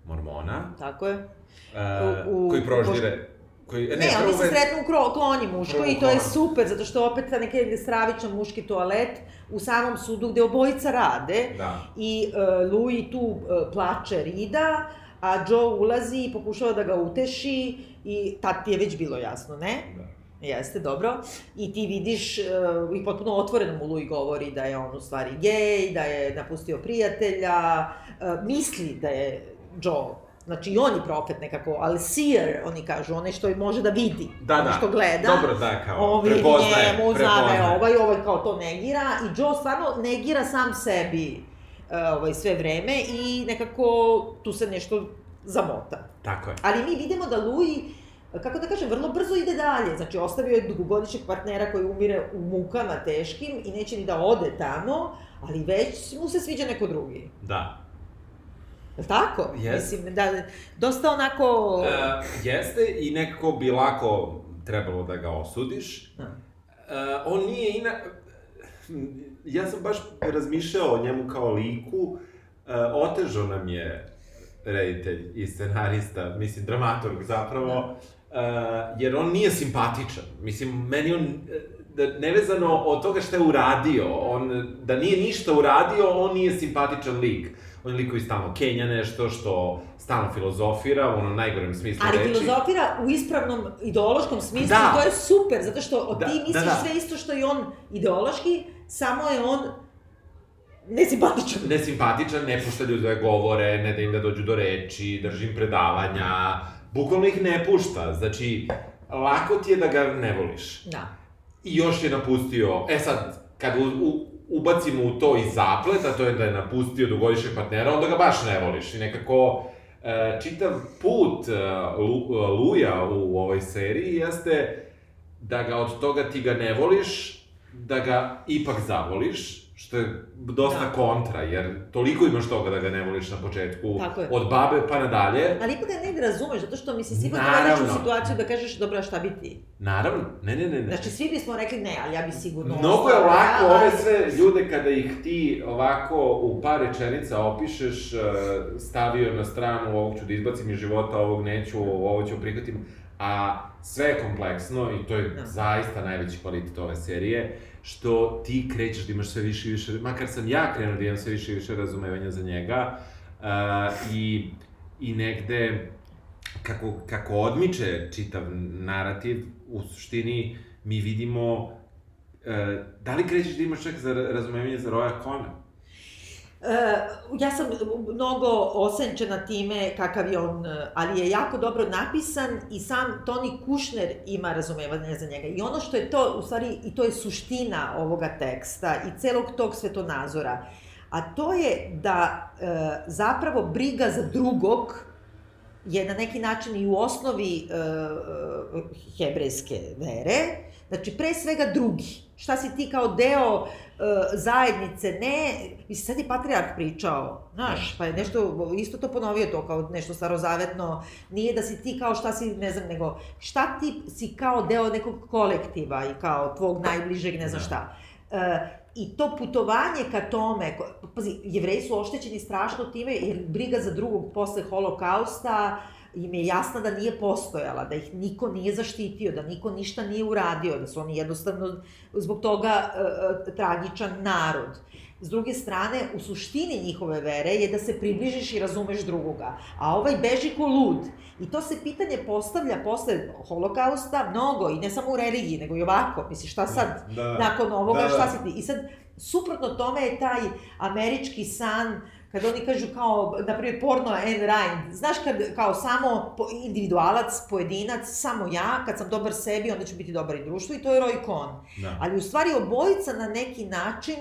Speaker 2: mormona,
Speaker 1: Tako je.
Speaker 2: E,
Speaker 1: U- u-
Speaker 2: koji proždire... Koji,
Speaker 1: Ne,
Speaker 2: prvo
Speaker 1: oni se sretnu u kro, klonji muško i to je super, zato što opet ta neki stravičan muški toalet u samom sudu gde obojica rade
Speaker 2: Da.
Speaker 1: i uh, Louis tu uh, plače Rida, a Joe ulazi i pokušava da ga uteši i tad ti je već bilo jasno, ne?
Speaker 2: Da.
Speaker 1: Jeste, dobro. I ti vidiš, uh, i potpuno otvoreno mu Louis govori da je on u stvari gej, da je napustio prijatelja, uh, misli da je Joe Znači, i on je profet nekako, ali seer, oni kažu, onaj što može da vidi,
Speaker 2: Da,
Speaker 1: onaj
Speaker 2: da.
Speaker 1: što gleda.
Speaker 2: Dobro, da, kao,
Speaker 1: Ovi
Speaker 2: prepoznaje,
Speaker 1: njemu, zna da je
Speaker 2: prepoznaje.
Speaker 1: ovaj, ovaj kao to negira i Joe stvarno negira sam sebi uh, ovaj, sve vreme i nekako tu se nešto zamota.
Speaker 2: Tako je.
Speaker 1: Ali mi vidimo da Louis, kako da kažem, vrlo brzo ide dalje. Znači, ostavio je dugogodišnjeg partnera koji umire u mukama teškim i neće ni da ode tamo, ali već mu se sviđa neko drugi.
Speaker 2: Da.
Speaker 1: Je li tako?
Speaker 2: Jest.
Speaker 1: Mislim, da, dosta onako...
Speaker 2: E, jeste i nekako bi lako trebalo da ga osudiš. E, on nije ina... Ja sam baš razmišljao o njemu kao liku. E, otežao nam je reditelj i scenarista, mislim, dramaturg zapravo, e, jer on nije simpatičan. Mislim, meni on, da, nevezano od toga šta je uradio, on, da nije ništa uradio, on nije simpatičan lik. On je lik koji stalno kenja nešto, što stalno filozofira, u onom najgorem smislu
Speaker 1: Ali
Speaker 2: reči.
Speaker 1: filozofira u ispravnom ideološkom smislu
Speaker 2: Da.
Speaker 1: i to je super, zato što
Speaker 2: Da,
Speaker 1: ti
Speaker 2: da,
Speaker 1: misliš
Speaker 2: da.
Speaker 1: sve isto što i on ideološki, samo je on nesimpatičan.
Speaker 2: nesimpatičan, ne pušta ljude da govore, ne da im da dođu do reči, držim predavanja, bukvalno ih ne pušta, znači, lako ti je da ga ne voliš.
Speaker 1: Da.
Speaker 2: I još je napustio, e sad, kad u, u, ubacimo u to i zaplet, a to je da je napustio dugogodišnjeg partnera, onda ga baš ne voliš. I nekako e, čitav put e, e, Luja u ovoj seriji jeste da ga od toga ti ga ne voliš, da ga ipak zavoliš, što je dosta
Speaker 1: Da.
Speaker 2: kontra, jer toliko imaš toga da ga ne voliš na početku, od babe pa nadalje.
Speaker 1: Ali ipak ga negde razumeš, zato što mi se sigurno dovedeš u situaciju da kažeš, dobro, šta bi ti?
Speaker 2: Naravno, ne, ne, ne, ne.
Speaker 1: Znači, svi bismo rekli ne, ali ja bi sigurno
Speaker 2: Mnogo je lako
Speaker 1: ali-
Speaker 2: ove sve ljude kada ih ti ovako u par rečenica opišeš, eh, stavio na stranu, ovog ću da izbacim iz života, ovog neću, ovo ću prihvatim, a sve je kompleksno i to je
Speaker 1: Da.
Speaker 2: zaista najveći kvalitet ove serije, što ti krećeš da imaš sve više i više, makar sam ja krenuo da imam sve više i više razumevanja za njega, eh, i, i negde kako, kako odmiče čitav narativ, u suštini mi vidimo e, da li krećeš da imaš čak za razumevanje za Roja Kona?
Speaker 1: E, ja sam mnogo osenčena time kakav je on, ali je jako dobro napisan i sam Toni Kušner ima razumevanje za njega. I ono što je to, u stvari, i to je suština ovoga teksta i celog tog svetonazora, a to je da e, zapravo briga za drugog je na neki način i u osnovi e, e, hebrejske vere, znači pre svega drugi. Šta si ti kao deo e, zajednice, ne, mislim, sad je patrijarh pričao, znaš, pa je nešto, isto to ponovio to kao nešto starozavetno, nije da si ti kao šta si, ne znam, nego šta ti si kao deo nekog kolektiva i kao tvog najbližeg, ne znam
Speaker 2: Da.
Speaker 1: šta. E, I to putovanje ka tome, ko- pazi, jevreji su oštećeni strašno time, jer briga za drugog posle holokausta im je jasna da nije postojala, da ih niko nije zaštitio, da niko ništa nije uradio, da su oni jednostavno zbog toga e, e, tragičan narod. S druge strane, u suštini njihove vere je da se približiš i razumeš drugoga, a ovaj beži ko lud. I to se pitanje postavlja posle holokausta mnogo, i ne samo u religiji, nego i ovako. Misliš, šta sad?
Speaker 2: Da.
Speaker 1: nakon ovoga,
Speaker 2: Da, da.
Speaker 1: šta si ti? I sad, suprotno tome je taj američki san, kad oni kažu kao, na primjer, porno Anne Ryan, znaš kad, kao samo individualac, pojedinac, samo ja, kad sam dobar sebi, onda ću biti dobar i društvu, i to je Roy Cohn.
Speaker 2: Da.
Speaker 1: Ali u stvari obojica na neki način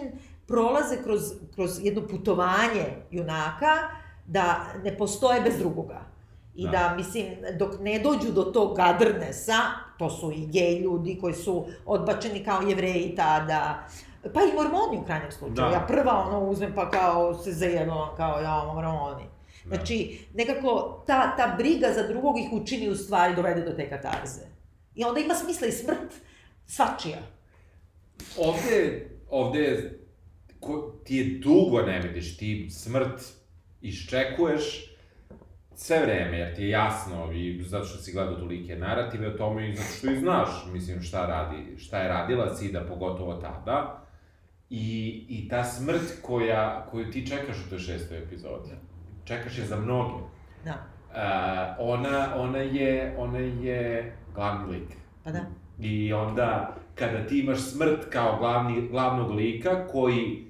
Speaker 1: prolaze kroz, kroz jedno putovanje junaka, da ne postoje bez drugoga. I da.
Speaker 2: Da.
Speaker 1: mislim, dok ne dođu do tog gadrnesa, to su i gej ljudi koji su odbačeni kao jevreji tada, pa i mormoni u krajnjem slučaju. Da. Ja prva ono uzmem pa kao se zajedno, kao ja, mormoni.
Speaker 2: Da.
Speaker 1: Znači, nekako ta, ta briga za drugog ih učini u stvari dovede do te katarze. I onda ima smisla i smrt. Svačija.
Speaker 2: Ovde, ovde ko, ti je dugo ne vidiš, ti smrt iščekuješ sve vreme, jer ti je jasno, i zato što si gledao tolike narative o tome i zato što i znaš, mislim, šta, radi, šta je radila Sida, pogotovo tada. I, i ta smrt koja, koju ti čekaš u toj šestoj epizodi, čekaš je za mnoge.
Speaker 1: Da.
Speaker 2: Uh, ona, ona je, ona je glavni lik.
Speaker 1: Pa da.
Speaker 2: I onda, kada ti imaš smrt kao glavni, glavnog lika, koji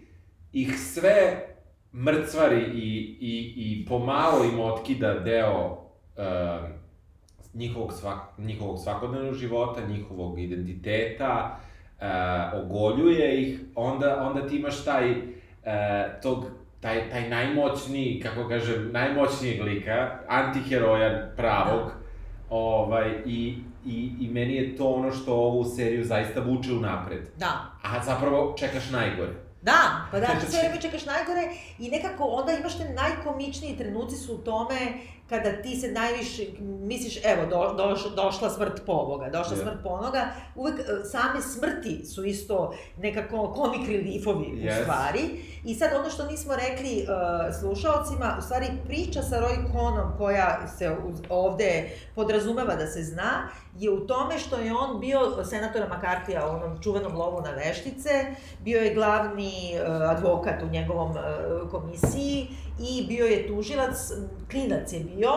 Speaker 2: ih sve mrcvari i, i, i pomalo im otkida deo uh, njihovog, svak, njihovog svakodnevnog života, njihovog identiteta, uh, ogoljuje ih, onda, onda ti imaš taj, uh, tog, taj, taj najmoćniji, kako kažem, najmoćnijeg lika, antiheroja pravog, da. ovaj, i, i, i meni je to ono što ovu seriju zaista vuče u napred.
Speaker 1: Da.
Speaker 2: A zapravo čekaš najgore.
Speaker 1: Da, pa da, ti sve vreme čekaš najgore i nekako onda imaš te najkomičniji trenuci su u tome kada ti se najviše, misliš, evo, do, doš, došla smrt po ovoga, došla yeah. smrt po onoga, uvek e, same smrti su isto nekako komik reliefovi yes. u stvari. I sad ono što nismo rekli uh, slušalcima, u stvari priča sa Roy Conom koja se ovde podrazumeva da se zna, je u tome što je on bio senatora Makartija u onom čuvenom lovu na veštice, bio je glavni uh, advokat u njegovom uh, komisiji i bio je tužilac, klinac je bio,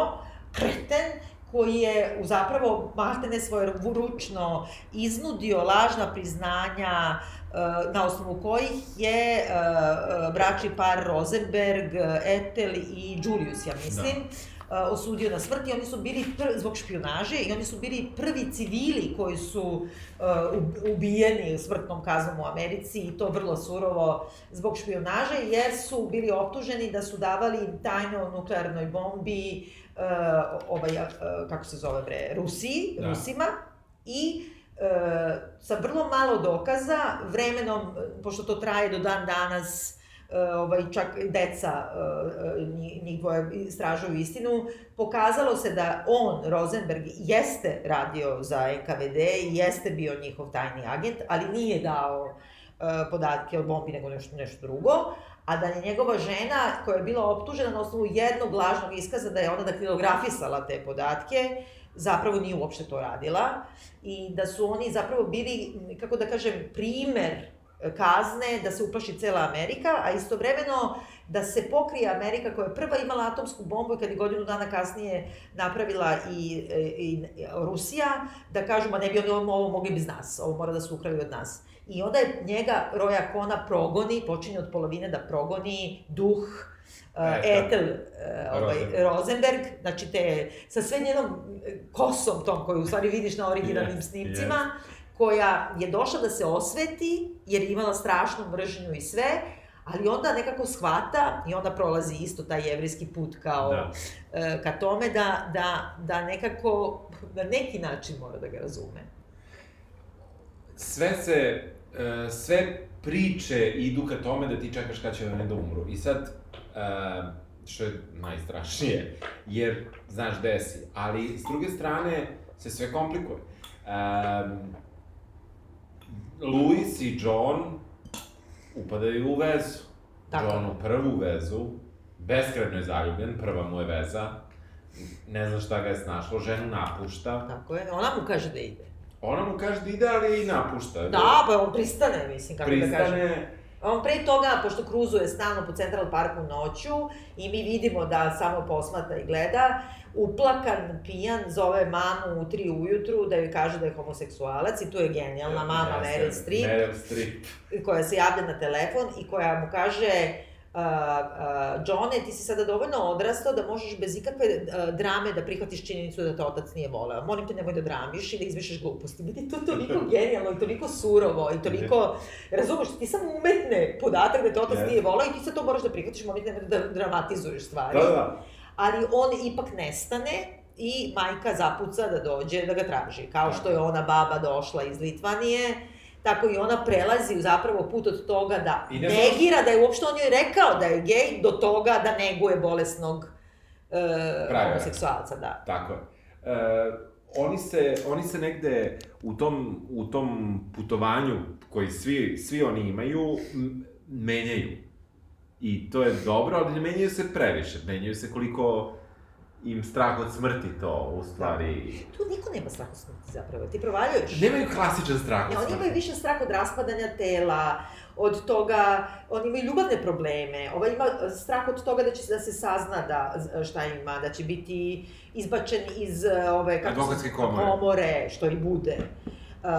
Speaker 1: kreten, koji je zapravo Martene svoje ručno iznudio lažna priznanja uh, na osnovu kojih je uh, bračni par Rosenberg, Etel i Julius, ja mislim, da osudio na smrt i oni su bili pr, zbog špionaže i oni su bili prvi civili koji su uh, ubijeni smrtnom kaznom u Americi i to vrlo surovo zbog špionaže jer su bili optuženi da su davali tajno nuklearnoj bombi uh, ovaj, uh, kako se zove bre, Rusiji, da. Rusima i uh, sa vrlo malo dokaza, vremenom, pošto to traje do dan danas, ovaj, čak deca e, e, njih dvoje istražuju istinu, pokazalo se da on, Rosenberg, jeste radio za NKVD i jeste bio njihov tajni agent, ali nije dao podatke o bombi nego nešto, nešto drugo, a da je njegova žena, koja je bila optužena na osnovu jednog lažnog iskaza da je ona daktilografisala te podatke, zapravo nije uopšte to radila i da su oni zapravo bili, kako da kažem, primer kazne, da se uplaši cela Amerika, a istovremeno da se pokrije Amerika koja je prva imala atomsku bombu i kad je godinu dana kasnije napravila i, i, i Rusija, da kažu, ma ne bi oni ovo mogli bez nas, ovo mora da se ukrali od nas. I onda je njega Roja Kona progoni, počinje od polovine da progoni duh uh, Etel uh, ovaj, Rosenberg. Rosenberg, znači te, sa sve njenom kosom tom koju u stvari vidiš na originalnim yes, snimcima, yes koja je došla da se osveti, jer je imala strašnu mržnju i sve, ali onda nekako shvata i onda prolazi isto taj jevrijski put kao da. e, ka tome da, da, da nekako na neki način mora da ga razume.
Speaker 2: Sve se, e, sve priče idu ka tome da ti čekaš kada će oni da umru. I sad, e, što je najstrašnije, jer znaš gde si, ali s druge strane se sve komplikuje. Um, Louis i John upadaju u vezu. Tako. John u prvu vezu, beskreno je zaljubljen, prva mu je veza, ne zna šta ga je snašlo, ženu napušta.
Speaker 1: Tako je, ona mu kaže da ide.
Speaker 2: Ona mu kaže da ide, ali i napušta.
Speaker 1: Da, pa on pristane, mislim, kako
Speaker 2: pristane,
Speaker 1: da kažem. On pre toga, pošto kruzuje stalno po Central Parku noću i mi vidimo da samo posmata i gleda, uplakan, pijan, zove mamu u tri ujutru da joj kaže da je homoseksualac i tu je genijalna mama ja, Meryl Streep,
Speaker 2: Meryl Streep,
Speaker 1: koja se javlja na telefon i koja mu kaže uh, uh, Johne, ti si sada dovoljno odrastao da možeš bez ikakve uh, drame da prihvatiš činjenicu da te otac nije voleo. Molim te, nemoj da dramiš i da izmišljaš gluposti. Meni to toliko genijalno i toliko surovo i toliko, razumeš, ti samo umetne podatak da te otac yes. nije voleo i ti sad to moraš da prihvatiš, molim te, nemoj da dramatizuješ stvari.
Speaker 2: Da, da
Speaker 1: ali on ipak nestane i majka zapuca da dođe da ga traži. Kao što je ona baba došla iz Litvanije, tako i ona prelazi zapravo put od toga da ne negira da je uopšte on joj rekao da je gej, do toga da neguje bolesnog e, homoseksualca, da.
Speaker 2: Tako je. E, oni se, oni se negde u tom, u tom putovanju koji svi, svi oni imaju, menjaju. I to je dobro, ali ne menjaju se previše. Menjaju se koliko im strah od smrti to, u stvari...
Speaker 1: Tu niko nema strah od smrti zapravo, ti provaljuješ.
Speaker 2: Nemaju klasičan strah
Speaker 1: Ne,
Speaker 2: od
Speaker 1: oni
Speaker 2: smrti.
Speaker 1: imaju više strah od raspadanja tela, od toga, oni imaju ljubavne probleme, ovaj ima e, strah od toga da će da se sazna da šta ima, da će biti izbačen iz e, ove kako
Speaker 2: Advokatske komore.
Speaker 1: komore, što i bude. Uh,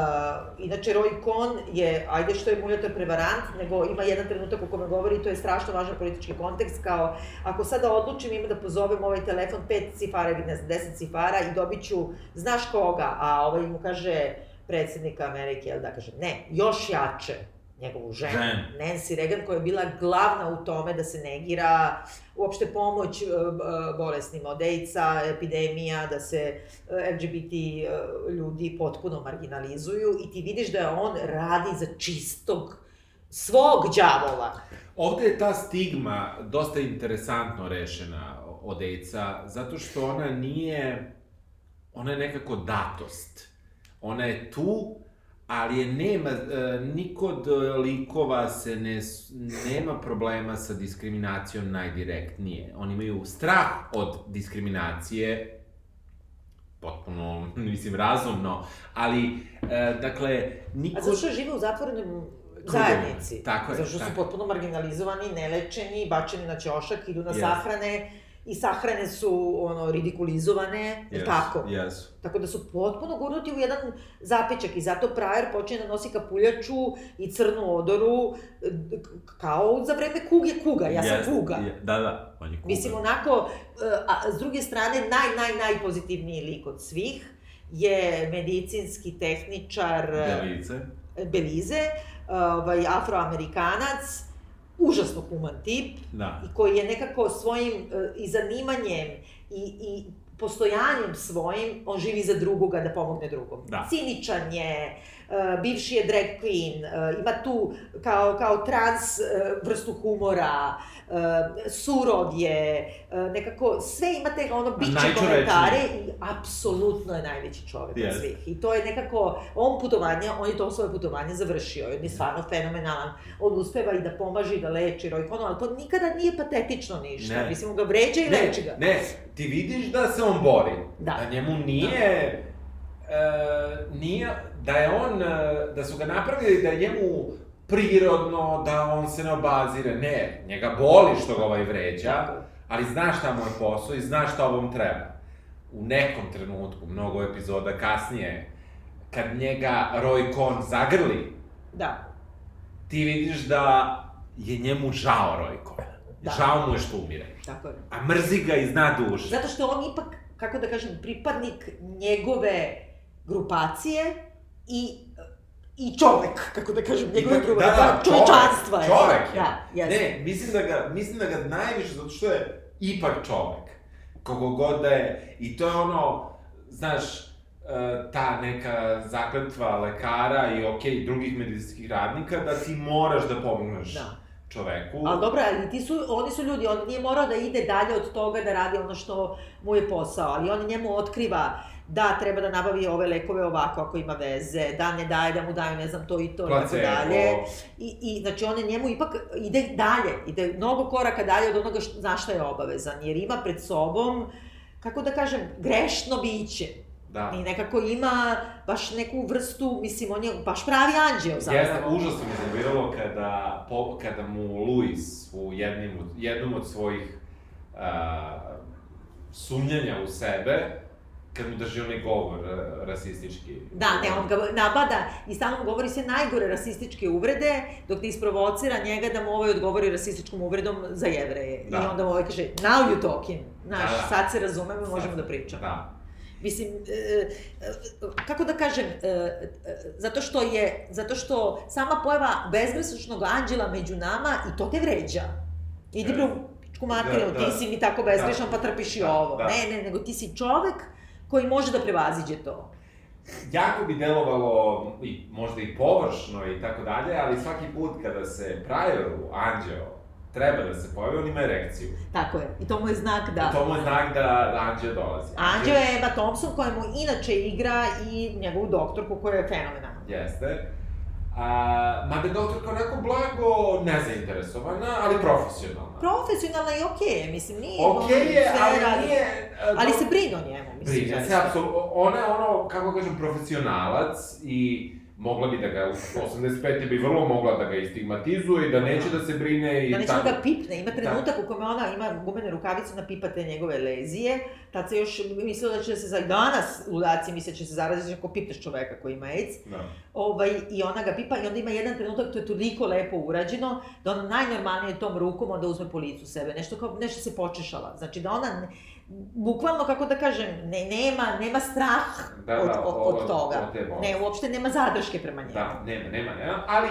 Speaker 1: inače, Roy Cohn je, ajde što je muljator prevarant, nego ima jedan trenutak u kome govori, to je strašno važan politički kontekst, kao, ako sada odlučim ima da pozovem ovaj telefon pet cifara ili ne znam, deset cifara i dobit ću, znaš koga, a ovaj mu kaže, predsednika Amerike, jel da, kaže, ne, još jače, njegovu ženu,
Speaker 2: Ženu.
Speaker 1: Nancy Reagan, koja je bila glavna u tome da se negira uopšte pomoć e, b- bolesnima od AIDS-a, epidemija, da se e, LGBT e, ljudi potpuno marginalizuju i ti vidiš da on radi za čistog svog đavola.
Speaker 2: Ovde je ta stigma dosta interesantno rešena od AIDS-a, zato što ona nije, ona je nekako datost. Ona je tu, ali je nema, e, niko od likova se ne, nema problema sa diskriminacijom najdirektnije. Oni imaju strah od diskriminacije, potpuno, mislim, razumno, ali, e, dakle, niko...
Speaker 1: A zato što žive u zatvorenom zajednici.
Speaker 2: Tako je,
Speaker 1: Zato što
Speaker 2: tako
Speaker 1: su potpuno marginalizovani, nelečeni, bačeni na ćošak, idu na
Speaker 2: Yes.
Speaker 1: sahrane i sahrane su ono ridikulizovane, yes. tako?
Speaker 2: Jesu.
Speaker 1: Tako da su potpuno gurnuti u jedan zapećak i zato Prajer počinje da nosi kapuljaču i crnu odoru kao za vreme kuge kuga, ja sam
Speaker 2: Jeste,
Speaker 1: kuga.
Speaker 2: je- Da, da, on je kuga.
Speaker 1: Mislim, onako, e, a s druge strane, naj, naj, najpozitivniji lik od svih je medicinski tehničar e,
Speaker 2: Belice.
Speaker 1: Belize, ovaj, afroamerikanac, užasno human tip,
Speaker 2: Da.
Speaker 1: i koji je nekako svojim e, i zanimanjem i, i postojanjem svojim, on živi za drugoga da pomogne drugom.
Speaker 2: Da.
Speaker 1: Ciničan je, e, bivši je drag queen, e, ima tu kao, kao trans e, vrstu humora, surov je, nekako sve imate ono biće komentare i apsolutno je najveći čovek od
Speaker 2: Jeste.
Speaker 1: svih. I to je nekako, on putovanje, on je to svoje putovanje završio, on je stvarno fenomenalan. On uspeva i da pomaže i da leči Cohn, ali to nikada nije patetično ništa.
Speaker 2: Ne.
Speaker 1: Mislim, on ga vređa i leči ga.
Speaker 2: ne, ti vidiš da se on bori.
Speaker 1: Da.
Speaker 2: Da njemu nije... E, nije, da je on, e, da su ga napravili da je njemu prirodno, da on se ne obazire. Ne, njega boli što ga ovaj vređa, ali zna šta mu je posao i zna šta ovom treba. U nekom trenutku, mnogo epizoda kasnije, kad njega Roy Cohn zagrli,
Speaker 1: Da.
Speaker 2: ti vidiš da je njemu žao Roy Cohn.
Speaker 1: Da.
Speaker 2: Žao mu je što umire.
Speaker 1: Tako je.
Speaker 2: A mrzi ga iz dna duše.
Speaker 1: Zato što on ipak, kako da kažem, pripadnik njegove grupacije i i čovek, kako da kažem, njegove
Speaker 2: da,
Speaker 1: grupacije,
Speaker 2: da,
Speaker 1: čovečanstva je.
Speaker 2: Čovek je.
Speaker 1: Da, jeste.
Speaker 2: Ne, mislim da ga, mislim da ga najviše, zato što je ipak čovek. Kogo god da je. I to je ono, znaš, e, ta neka zakletva lekara i okej, drugih medicinskih radnika, da ti moraš da pomogneš
Speaker 1: Da.
Speaker 2: čoveku.
Speaker 1: Ali dobro, ali ti su, oni su ljudi, on nije morao da ide dalje od toga da radi ono što mu je posao, ali on njemu otkriva da treba da nabavi ove lekove ovako ako ima veze, da ne daje, da mu daju ne znam to i to i tako
Speaker 2: Placebo.
Speaker 1: dalje. I, I, znači, on je njemu ipak ide dalje, ide mnogo koraka dalje od onoga što, za šta je obavezan, jer ima pred sobom, kako da kažem, grešno biće.
Speaker 2: Da.
Speaker 1: I nekako ima baš neku vrstu, mislim, on je baš pravi anđeo
Speaker 2: Jeste,
Speaker 1: zapravo.
Speaker 2: užasno mi se biralo kada, po, kada mu Luis u jednim, jednom od svojih a, sumnjanja u sebe, kad mu drži onaj govor a, rasistički.
Speaker 1: Da, ne, on ga nabada i mu govori sve najgore rasističke uvrede, dok ne isprovocira njega da mu ovaj odgovori rasističkom uvredom za jevreje.
Speaker 2: Da.
Speaker 1: I onda mu ovaj kaže, now you talking. Znaš,
Speaker 2: Da, da.
Speaker 1: sad se razumemo, možemo da pričamo.
Speaker 2: Da.
Speaker 1: Mislim, e, e, kako da kažem, e, e, zato što je, zato što sama pojava bezmesečnog anđela među nama i to te vređa. Idi bre u pičku materinu,
Speaker 2: Da, da.
Speaker 1: ti si mi tako bezgrešan
Speaker 2: Da.
Speaker 1: pa trpiš i
Speaker 2: Da,
Speaker 1: ovo.
Speaker 2: da.
Speaker 1: Ne, ne, nego ti si čovek koji može da prevaziđe to.
Speaker 2: Jako bi delovalo, i, možda i površno i tako dalje, ali svaki put kada se Prioru anđeo treba da se pojavi, on ima erekciju.
Speaker 1: Tako je. I to mu je znak da...
Speaker 2: I to mu je znak da, Anđeo dolazi.
Speaker 1: Anđeo je Emma Thompson, koja mu inače igra i njegovu doktorku, koja je fenomenalna.
Speaker 2: Jeste. A, mada je doktorka onako blago nezainteresovana, ali profesionalna.
Speaker 1: Profesionalna i okej, okay, mislim, nije...
Speaker 2: Okej okay je, ali
Speaker 1: radi.
Speaker 2: nije... Uh,
Speaker 1: Ali se brine o njemu, mislim.
Speaker 2: Brine se, apsolutno. Ona je ono, kako kažem, profesionalac i mogla bi da ga, u 85. bi vrlo mogla da ga istigmatizuje i da neće da se brine i
Speaker 1: Da neće
Speaker 2: tako.
Speaker 1: da ga pipne, ima trenutak u kome ona ima gumene rukavice na pipate njegove lezije, tad se još mislila da će se za danas ludaci misle da će se zaraziti ako pipneš čoveka koji ima AIDS,
Speaker 2: Da.
Speaker 1: ovaj, i ona ga pipa i onda ima jedan trenutak, to je toliko lepo urađeno, da ona najnormalnije tom rukom onda uzme po licu sebe, nešto kao, nešto se počešala, znači da ona, bukvalno, kako da kažem, ne, nema, nema strah
Speaker 2: Da,
Speaker 1: od,
Speaker 2: da,
Speaker 1: od,
Speaker 2: od-
Speaker 1: od toga.
Speaker 2: od
Speaker 1: ne, uopšte nema zadrške prema njemu.
Speaker 2: Da, nema, nema, nema, ali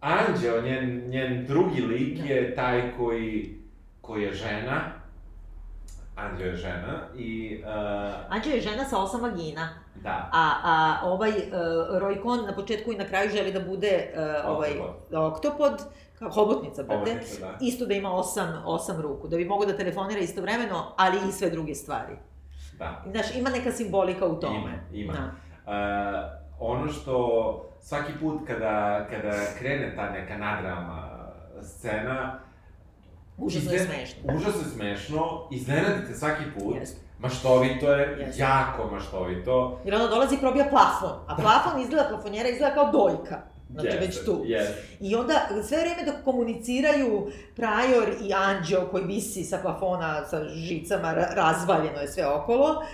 Speaker 2: Anđeo, njen, njen drugi lik
Speaker 1: Da.
Speaker 2: je taj koji, koji je žena, Anđeo je žena i, uh,
Speaker 1: Anđeo je žena sa osam vagina.
Speaker 2: da,
Speaker 1: A, a ovaj uh, Roy Cohn na početku i na kraju želi da bude uh, ovaj oktopod, kao hobotnica.
Speaker 2: Hobotnica, da.
Speaker 1: Isto da ima osam, osam ruku, da bi mogao da telefonira istovremeno, ali i sve druge stvari.
Speaker 2: da.
Speaker 1: Znaš, ima neka simbolika u tome.
Speaker 2: Ima, ima.
Speaker 1: Da.
Speaker 2: Uh, ono što svaki put kada, kada krene ta neka nadrama scena,
Speaker 1: Užasno je
Speaker 2: izne-
Speaker 1: smešno.
Speaker 2: Užasno je smešno, iznenadite svaki put.
Speaker 1: Jeste.
Speaker 2: Maštovito je,
Speaker 1: Jeste.
Speaker 2: jako maštovito.
Speaker 1: Jer ona dolazi i probija plafon, a plafon izgleda, plafonjera izgleda kao dojka. Znači,
Speaker 2: Jeste,
Speaker 1: već tu.
Speaker 2: Jeste.
Speaker 1: I onda, sve vreme dok komuniciraju Prajor i Anđeo koji visi sa plafona, sa žicama, ra- razvaljeno je sve okolo,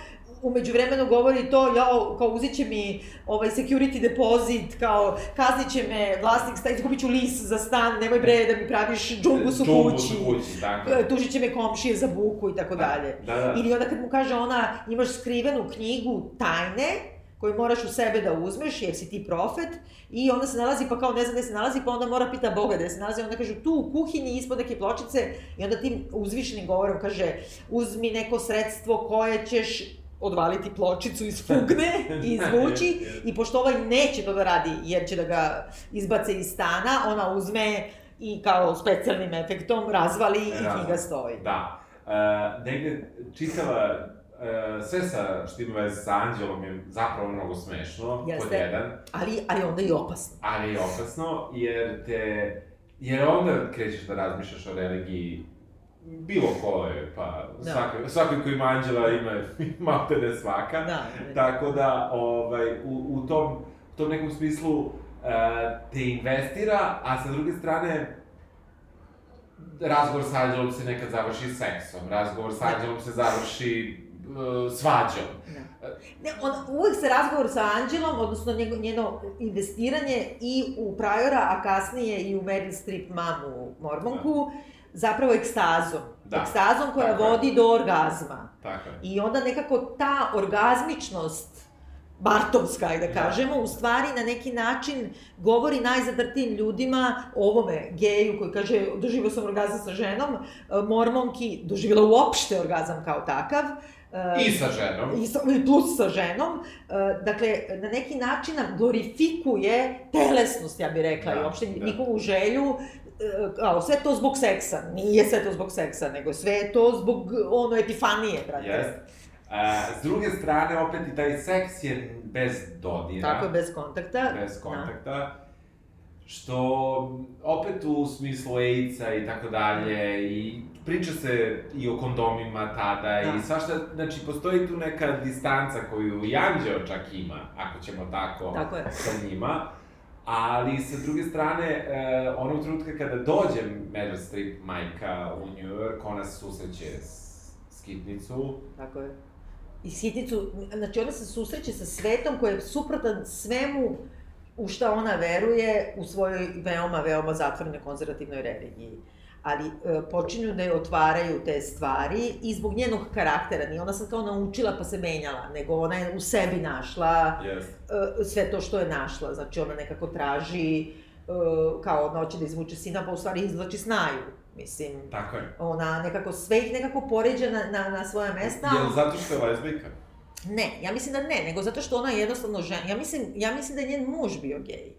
Speaker 1: umeđu vremenu govori to, jao, kao uzit će mi ovaj security deposit, kao kaznit će me vlasnik stan, izgubit ću lis za stan, nemoj bre da mi praviš džumbus u kući,
Speaker 2: kući,
Speaker 1: tužit će me komšije za buku i tako dalje.
Speaker 2: Da, da.
Speaker 1: Ili onda kad mu kaže ona, imaš skrivenu knjigu tajne, koju moraš u sebe da uzmeš, jer si ti profet, i onda se nalazi, pa kao ne zna gde se nalazi, pa onda mora pita Boga gde se nalazi, onda kažu tu u kuhinji ispod neke pločice, i onda tim uzvišenim govorom kaže, uzmi neko sredstvo koje ćeš odvaliti pločicu iz fugne i izvući, i pošto ovaj neće to da radi, jer će da ga izbace iz stana, ona uzme i kao specijalnim efektom razvali i knjiga stoji.
Speaker 2: Da. Uh, negde čitava, uh, sve sa, što ima veze sa Anđelom je zapravo mnogo smešno,
Speaker 1: Jeste.
Speaker 2: pod jedan,
Speaker 1: Ali, ali onda i opasno.
Speaker 2: ali je opasno, jer te, jer onda krećeš da razmišljaš o religiji bilo koje, pa
Speaker 1: Da.
Speaker 2: svaki, svaki ko ima anđela ima, ima ne svaka.
Speaker 1: Da,
Speaker 2: Tako da, ovaj, u, u, tom, u tom nekom smislu uh, te investira, a sa druge strane, razgovor sa Anđelom se nekad završi seksom, razgovor sa
Speaker 1: Da.
Speaker 2: Anđelom se završi svađom.
Speaker 1: Da. Ne, on, uvek se razgovor sa Anđelom, odnosno njego, njeno investiranje i u Prajora, a kasnije i u Meryl Streep mamu Mormonku, zapravo ekstazom.
Speaker 2: Da.
Speaker 1: Ekstazom koja
Speaker 2: Tako je.
Speaker 1: vodi do orgazma.
Speaker 2: Tako je.
Speaker 1: I onda nekako ta orgazmičnost, Bartovska, da
Speaker 2: Da.
Speaker 1: kažemo, u stvari na neki način govori najzad tim ljudima, ovome geju koji kaže doživio sam orgazam sa ženom, e, mormonki doživjela uopšte orgazam kao takav,
Speaker 2: I sa ženom.
Speaker 1: i, sa, plus sa ženom, e, dakle, na neki način nam glorifikuje telesnost, ja bih rekla,
Speaker 2: Da,
Speaker 1: i uopšte
Speaker 2: da.
Speaker 1: njihovu želju, e, kao, sve to zbog seksa, nije sve to zbog seksa, nego sve je to zbog, ono, epifanije, brate.
Speaker 2: Jest. A, s druge strane, opet i taj seks je bez dodira.
Speaker 1: Tako je, bez kontakta.
Speaker 2: bez kontakta. Što, opet u smislu AIDS-a i tako dalje, i priča se i o kondomima tada
Speaker 1: Da.
Speaker 2: i svašta, znači postoji tu neka distanca koju i Anđeo čak ima, ako ćemo tako,
Speaker 1: Tako je.
Speaker 2: sa njima. Ali, sa druge strane, e, onog trenutka kada dođe Meryl Streep, majka, u New York, ona se susreće s skitnicu,
Speaker 1: Tako je. I sitnicu, znači ona se susreće sa svetom koji je suprotan svemu u šta ona veruje u svojoj veoma, veoma zatvorenoj konzervativnoj religiji. Ali e, počinju da je otvaraju te stvari i zbog njenog karaktera. Nije ona sad kao naučila pa se menjala, nego ona je u sebi našla
Speaker 2: yes.
Speaker 1: e, sve to što je našla. Znači ona nekako traži e, kao noće da izvuče sina, pa u stvari izvlači snaju. Mislim,
Speaker 2: tako je.
Speaker 1: ona nekako sve ih nekako poređa na, na, na svoja mesta.
Speaker 2: Jel zato što je lezbijka?
Speaker 1: Ne, ja mislim da ne, nego zato što ona je jednostavno žena. Ja mislim, ja mislim da je njen muž bio gej.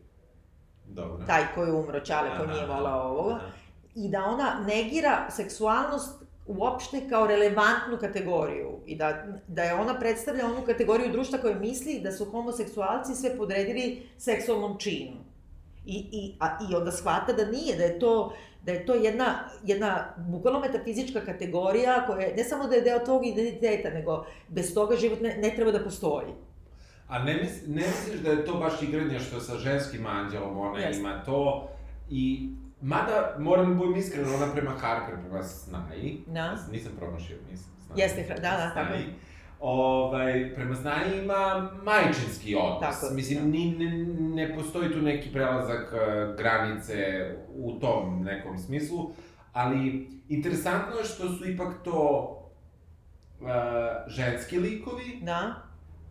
Speaker 2: Dobro.
Speaker 1: Taj koji je umro, Čale, ko
Speaker 2: Aha,
Speaker 1: nije volao ovoga.
Speaker 2: aha.
Speaker 1: I da ona negira seksualnost uopšte kao relevantnu kategoriju i da, da je ona predstavlja onu kategoriju društva koja misli da su homoseksualci sve podredili seksualnom činu. I, i, a, I onda shvata da nije, da je to, da je to jedna, jedna bukvalno metafizička kategorija koja ne samo da je deo tog identiteta, nego bez toga život ne, ne treba da postoji.
Speaker 2: A ne, mis, ne misliš da je to baš igranje što sa ženskim anđelom, ona yes. ima to i Mada, moram da budem iskren, ona prema Harper, prema Snaji,
Speaker 1: da.
Speaker 2: nisam promašio, nisam Snaji.
Speaker 1: Jeste, da, da, tako je.
Speaker 2: Ovaj, prema Snaji ima majčinski odnos.
Speaker 1: Tako,
Speaker 2: Mislim, ni, ne, ne postoji tu neki prelazak uh, granice u tom nekom smislu, ali interesantno je što su ipak to uh, ženski likovi.
Speaker 1: Da.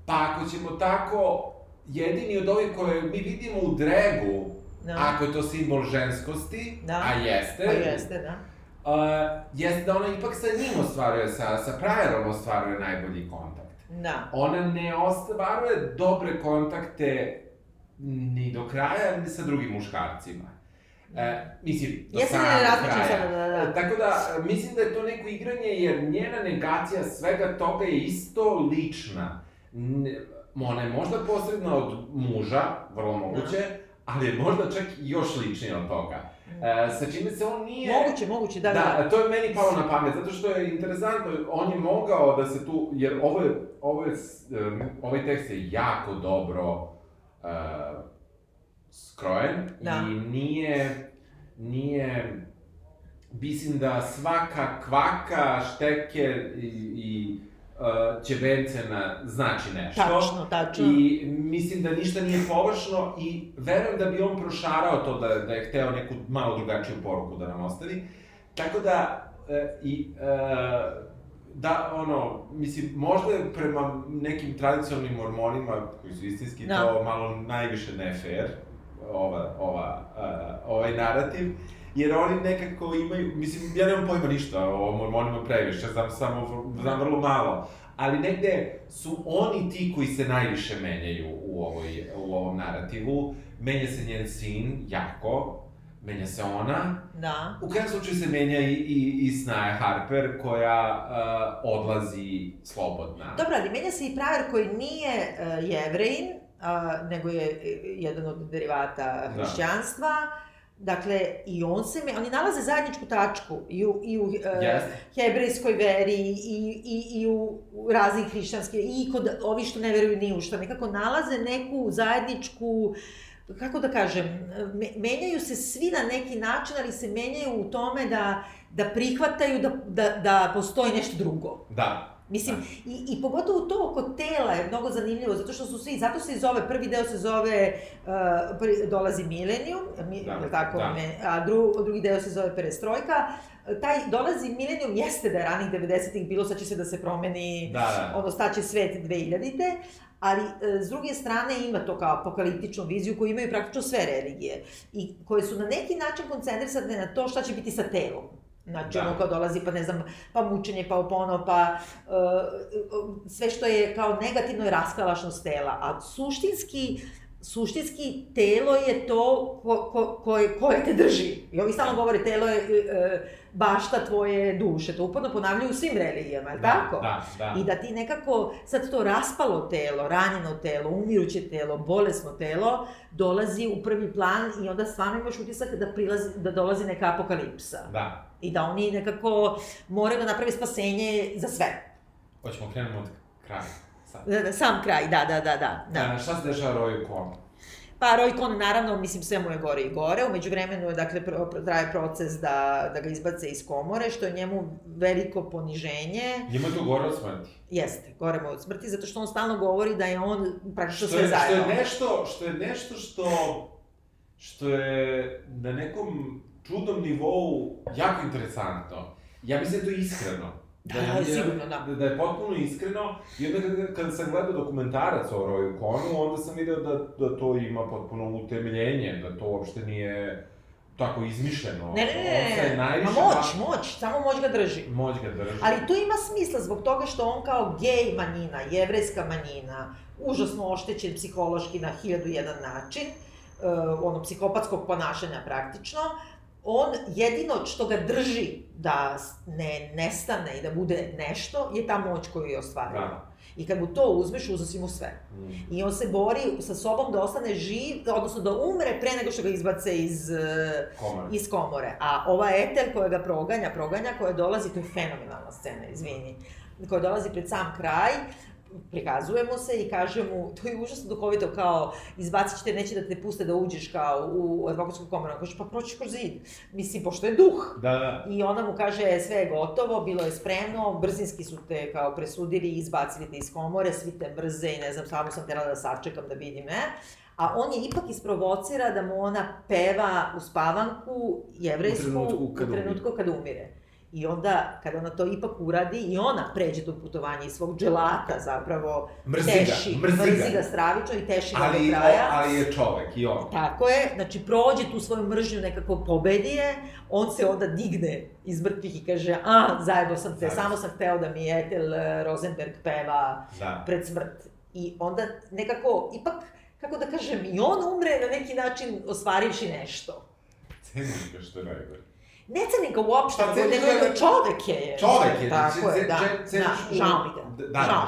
Speaker 2: Pa ako ćemo tako, jedini od ovih koje mi vidimo u dregu, Da. Ako je to simbol ženskosti,
Speaker 1: da.
Speaker 2: a jeste.
Speaker 1: Pa jeste, da.
Speaker 2: Uh, jeste da ona ipak sa njim ostvaruje, sa, sa Prajerom ostvaruje najbolji kontakt.
Speaker 1: Da.
Speaker 2: Ona ne ostvaruje dobre kontakte ni do kraja, ni sa drugim muškarcima. E, mislim, do
Speaker 1: Jeste
Speaker 2: samog kraja.
Speaker 1: Sada, da, da.
Speaker 2: Tako da, mislim da je to neko igranje, jer njena negacija svega toga je isto lična. Ona je možda posredna od muža, vrlo moguće, da ali je možda čak i još ličnije od toga. E, sa čime se on nije...
Speaker 1: Moguće, moguće, da, da.
Speaker 2: Da, to je meni palo na pamet, zato što je interesantno, on je mogao da se tu, jer ovo je, ovo je, um, ovaj tekst je jako dobro uh, skrojen
Speaker 1: da.
Speaker 2: i nije, nije, mislim da svaka kvaka, šteker i, i uh, Ćebencena znači nešto.
Speaker 1: Tačno, tačno.
Speaker 2: I mislim da ništa nije površno i verujem da bi on prošarao to da, da je hteo neku malo drugačiju poruku da nam ostavi. Tako da, uh, i, uh, da, ono, mislim, možda je prema nekim tradicionalnim mormonima, koji su istinski, no. Da. to malo najviše ne fair, ova, ova, uh, ovaj narativ, jer oni nekako imaju, mislim, ja nemam pojma ništa o mormonima previše, znam samo, znam vrlo malo, ali negde su oni ti koji se najviše menjaju u, ovoj, u ovom narativu. Menja se njen sin, jako, menja se ona.
Speaker 1: Da.
Speaker 2: U krajem slučaju se menja i, i, i Snaja Harper, koja uh, odlazi slobodna.
Speaker 1: Dobro, ali menja se i praver koji nije uh, jevrejin, uh, nego je jedan od derivata da. hrišćanstva. Da Dakle, i on se, oni nalaze zajedničku tačku i u, i u uh, yes. hebrejskoj veri i, i, i u, raznih hrišćanske, i kod ovi što ne veruju ni u što, nekako nalaze neku zajedničku, kako da kažem, menjaju se svi na neki način, ali se menjaju u tome da, da prihvataju da, da, da postoji nešto drugo.
Speaker 2: Da.
Speaker 1: Mislim, da. i, i pogotovo to oko tela je mnogo zanimljivo, zato što su svi, zato se i zove, prvi deo se zove, uh, dolazi Milenijum, mi, da, tako, da. Me, a dru, drugi deo se zove Perestrojka, taj dolazi Milenijum jeste da je ranih 90-ih bilo, sad će se da se promeni,
Speaker 2: da, da.
Speaker 1: ono, staće svet 2000-te, ali e, s druge strane ima to kao apokaliptičnu viziju koju imaju praktično sve religije i koje su na neki način koncentrisane na to šta će biti sa telom. Znači, da. ono kao dolazi, pa ne znam, pa mučenje, pa opono, pa uh, sve što je kao negativno je raskalašnost tela. A suštinski, suštinski telo je to ko, ko, koje, koje te drži. I ovi stalno govore telo je uh, bašta tvoje duše. To uporno ponavljaju u svim religijama, je da, tako?
Speaker 2: Da, da.
Speaker 1: I da ti nekako sad to raspalo telo, ranjeno telo, umiruće telo, bolesno telo, dolazi u prvi plan i onda stvarno imaš utisak da, prilazi, da dolazi neka apokalipsa.
Speaker 2: Da.
Speaker 1: I da oni nekako moraju da naprave spasenje za sve.
Speaker 2: Hoćemo krenemo od kraja. Sad.
Speaker 1: Da, da, sam kraj, da, da, da, da. da.
Speaker 2: E, šta se dešava Roju Konu?
Speaker 1: Pa Roy Cohn, naravno, mislim, sve mu je gore i gore. Umeđu vremenu je, dakle, traje proces da, da ga izbace iz komore, što je njemu veliko poniženje.
Speaker 2: Njemu je to gore od smrti.
Speaker 1: Jeste, gore mu od smrti, zato što on stalno govori da je on praktično sve zajedno.
Speaker 2: Što je nešto, što je nešto što, što je na nekom čudnom nivou jako interesantno. Ja mislim da je to iskreno.
Speaker 1: Da, da, je, sigurno, da.
Speaker 2: da. Da je potpuno iskreno. I onda kada, kada sam gledao dokumentarac o Roju Konu, onda sam video da, da to ima potpuno utemeljenje, da to uopšte nije tako izmišljeno.
Speaker 1: Ne, ne, ne, ne, ne. Ma moć, moć, samo moć ga drži.
Speaker 2: Moć ga drži.
Speaker 1: Ali to ima smisla zbog toga što on kao gej manjina, jevrejska manjina, užasno oštećen psihološki na hiljadu jedan način, uh, ono, psihopatskog ponašanja praktično, on jedino što ga drži da ne nestane i da bude nešto je ta moć koju je ostvario.
Speaker 2: Da.
Speaker 1: I kad mu to uzmeš, uzeo si mu sve.
Speaker 2: Mm.
Speaker 1: I on se bori sa sobom da ostane živ, odnosno da umre pre nego što ga izbace iz, eh,
Speaker 2: Komar.
Speaker 1: iz komore. A ova Etel koja ga proganja, proganja, koja dolazi, to je fenomenalna scena, izvini, koja dolazi pred sam kraj, prikazujemo se i kaže mu, to je užasno duhovito, kao, izbacit ćete, neće da te puste da uđeš kao u advokatsku komoru. Kaže, pa proći kroz zid. Mislim, pošto je duh.
Speaker 2: Da, da.
Speaker 1: I ona mu kaže, sve je gotovo, bilo je spremno, brzinski su te kao presudili i izbacili te iz komore, svi te mrze i ne znam, samo sam terala da sačekam da vidim, e. A on je ipak isprovocira da mu ona peva u spavanku jevrejsku
Speaker 3: U trenutku kad
Speaker 1: u trenutku kad umire. I onda, kada ona to ipak uradi, i ona pređe to putovanje iz svog dželata zapravo,
Speaker 2: Mrzi ga,
Speaker 1: teši,
Speaker 2: mrzi ga.
Speaker 1: mrzi ga stravično i teši ga
Speaker 2: Ali,
Speaker 1: do
Speaker 2: o,
Speaker 1: kraja.
Speaker 2: ali je čovek i on.
Speaker 1: Tako je, znači prođe tu svoju mržnju, nekako pobedi je, on se onda digne iz mrtvih i kaže, a, zajedno sam te,
Speaker 2: Zajedno.
Speaker 1: samo sam hteo da mi Etel eh, Rosenberg peva
Speaker 2: Da.
Speaker 1: pred smrt. I onda nekako, ipak, kako da kažem, i on umre na neki način ostvarivši nešto.
Speaker 2: Cenim ga što je najgore.
Speaker 1: Ne cenim ga uopšte,
Speaker 2: Pa
Speaker 1: nego
Speaker 2: ga-
Speaker 1: čovek je.
Speaker 2: Čovek je,
Speaker 1: Tako je, da,
Speaker 2: ce- ceniš
Speaker 1: da,
Speaker 2: u-
Speaker 1: žao mi ga.
Speaker 2: Da, da,
Speaker 1: žao,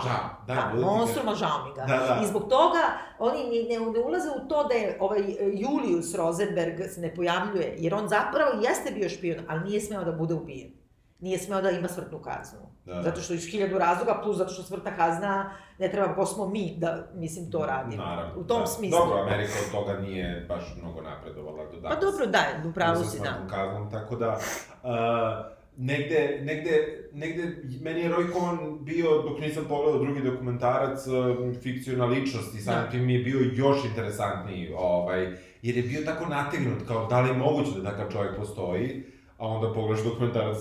Speaker 2: da,
Speaker 1: da,
Speaker 2: ti
Speaker 1: monstruma žao mi ga.
Speaker 2: Da, da.
Speaker 1: I zbog toga oni ne, ne, ulaze u to da je ovaj e, Julius Rosenberg se ne pojavljuje, jer on zapravo jeste bio špion, ali nije smeo da bude ubijen. Nije smeo da ima smrtnu kaznu.
Speaker 2: Da.
Speaker 1: Zato što iz hiljadu razloga, plus zato što smrtna kazna ne treba ko smo mi da, mislim, to radimo.
Speaker 2: Naravno.
Speaker 1: U tom
Speaker 2: da.
Speaker 1: smislu.
Speaker 2: Dobro, Amerika od toga nije baš mnogo napredovala do danas.
Speaker 1: Pa dobro, da, u pravu si, da.
Speaker 2: smrtnom kaznom, tako da... Uh, negde, negde, negde, meni je Roy Cohn bio, dok nisam pogledao drugi dokumentarac, fikcijona ličnost i samim
Speaker 1: Da.
Speaker 2: tim mi je bio još interesantniji, ovaj, jer je bio tako nategnut, kao da li je moguće da takav čovjek postoji, a onda pogledaš dokumentarac,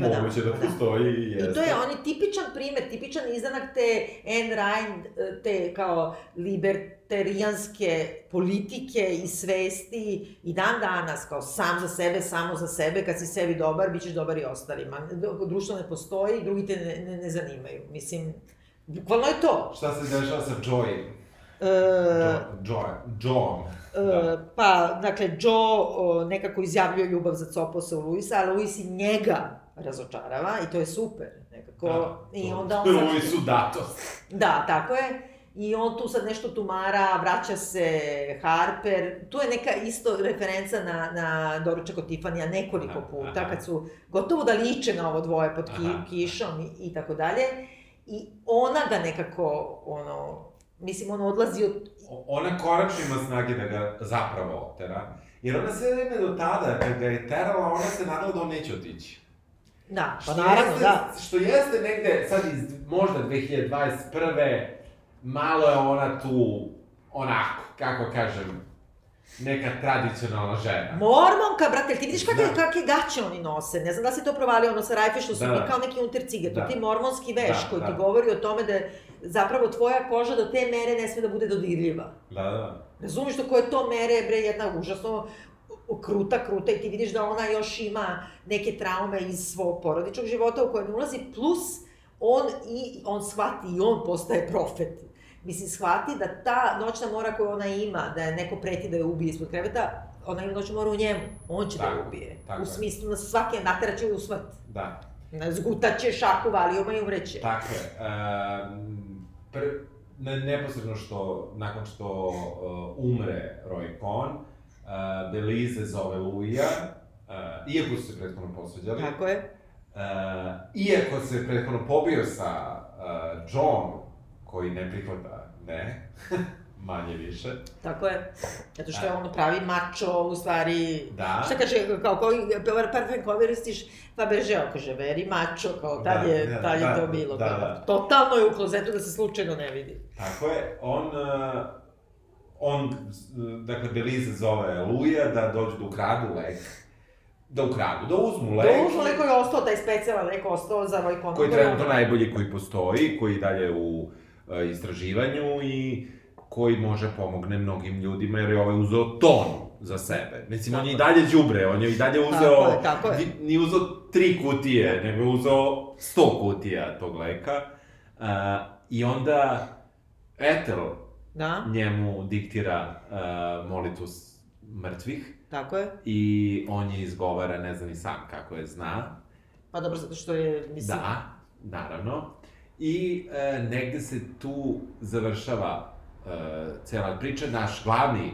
Speaker 1: Pa da,
Speaker 2: moguće da,
Speaker 1: da.
Speaker 2: postoji i jeste.
Speaker 1: I to je on je tipičan primer, tipičan izanak te Anne Ryan, te kao libertarijanske politike i svesti i dan danas kao sam za sebe, samo za sebe, kad si sebi dobar, bit ćeš dobar i ostalima. Društvo ne postoji, drugi te ne, ne, ne zanimaju. Mislim, bukvalno je to.
Speaker 2: Šta se dešava sa Joy?
Speaker 1: E,
Speaker 2: Jo, Joy, John. Da.
Speaker 1: E, pa, dakle, Joe o, nekako izjavljuje ljubav za Coposa u Luisa, a Luis i njega razočarava i to je super, nekako.
Speaker 2: Da,
Speaker 1: I onda on...
Speaker 2: Ovi su datost.
Speaker 1: Da, tako je. I on tu sad nešto tumara, vraća se Harper. Tu je neka isto referenca na, na doručak od Tifanija nekoliko puta,
Speaker 2: aha.
Speaker 1: kad su gotovo da liče na ovo dvoje pod ki, kišom i, i tako dalje. I ona ga nekako, ono, mislim, on odlazi od...
Speaker 2: Ona konačno ima snage da ga zapravo otera. Jer ona sve vreme do tada, kad ga je terala, ona se nadala da on neće otići.
Speaker 1: Da, pa
Speaker 2: Što
Speaker 1: naravno,
Speaker 2: jeste,
Speaker 1: da.
Speaker 2: Što jeste negde, sad iz možda 2021. malo je ona tu, onako, kako kažem, neka tradicionalna žena.
Speaker 1: Mormonka, brate, ti vidiš kakve,
Speaker 2: Da.
Speaker 1: kakve gaće oni nose? Ne znam da si to provalio, ono sa rajfe što su
Speaker 2: Da, da.
Speaker 1: kao neki untercige, to
Speaker 2: Da.
Speaker 1: ti mormonski veš
Speaker 2: Da,
Speaker 1: koji ti
Speaker 2: da.
Speaker 1: govori o tome da je zapravo tvoja koža do te mere ne sme da bude dodirljiva.
Speaker 2: Da, da.
Speaker 1: Razumiješ do koje to mere, bre, jedna užasno kruta, kruta i ti vidiš da ona još ima neke traume iz svog porodičnog života u koje ne ulazi, plus on i on shvati i on postaje profet. Mislim, shvati da ta noćna mora koju ona ima, da je neko preti da je ubije ispod kreveta, ona ima noćnu moru u njemu, on će da je ubije.
Speaker 2: tako
Speaker 1: u smislu da svake nateraće u smrt.
Speaker 2: Da.
Speaker 1: Zgutaće šaku valijoma i umreće.
Speaker 2: Tako je. Um, ne, neposredno što, nakon što uh, umre Roy Cohn, uh, Belize zove Luija, uh, iako su se prethodno posveđali,
Speaker 1: Tako je.
Speaker 2: uh, iako se prethodno pobio sa uh, John, koji ne prihvata ne, manje više,
Speaker 1: Tako je. Zato što je on pravi mačo, u stvari...
Speaker 2: da,
Speaker 1: Šta kaže, kao koji parfem koristiš, Fabergeo, kaže, veri mačo, kao tad
Speaker 2: Da,
Speaker 1: je,
Speaker 2: da,
Speaker 1: tad je
Speaker 2: da,
Speaker 1: to bilo.
Speaker 2: da, da.
Speaker 1: Totalno je u klozetu da se slučajno ne vidi.
Speaker 2: Tako je, on, uh, on, dakle, Belize zove Luja da dođu da ukradu lek, da ukradu, da uzmu lek.
Speaker 1: Da uzmu neko je ostao, taj specijalan lek ostao za ovaj kontakt.
Speaker 2: Koji je trenutno najbolji koji postoji, koji dalje u uh, istraživanju i koji može pomogne mnogim ljudima, jer je ovaj uzeo ton za sebe. Mislim, on je i dalje đubre, on je i dalje uzeo,
Speaker 1: Tako je, tako je.
Speaker 2: nije uzeo tri kutije, nego je uzeo sto kutija tog leka. Uh, I onda Ethel
Speaker 1: Da?
Speaker 2: njemu diktira uh, molitvu s- mrtvih
Speaker 1: Tako je.
Speaker 2: i on je izgovara, ne zna ni sam kako je zna.
Speaker 1: Pa dobro, zato što je, mislim...
Speaker 2: Da, naravno. I e, negde se tu završava e, cela priča. Naš glavni,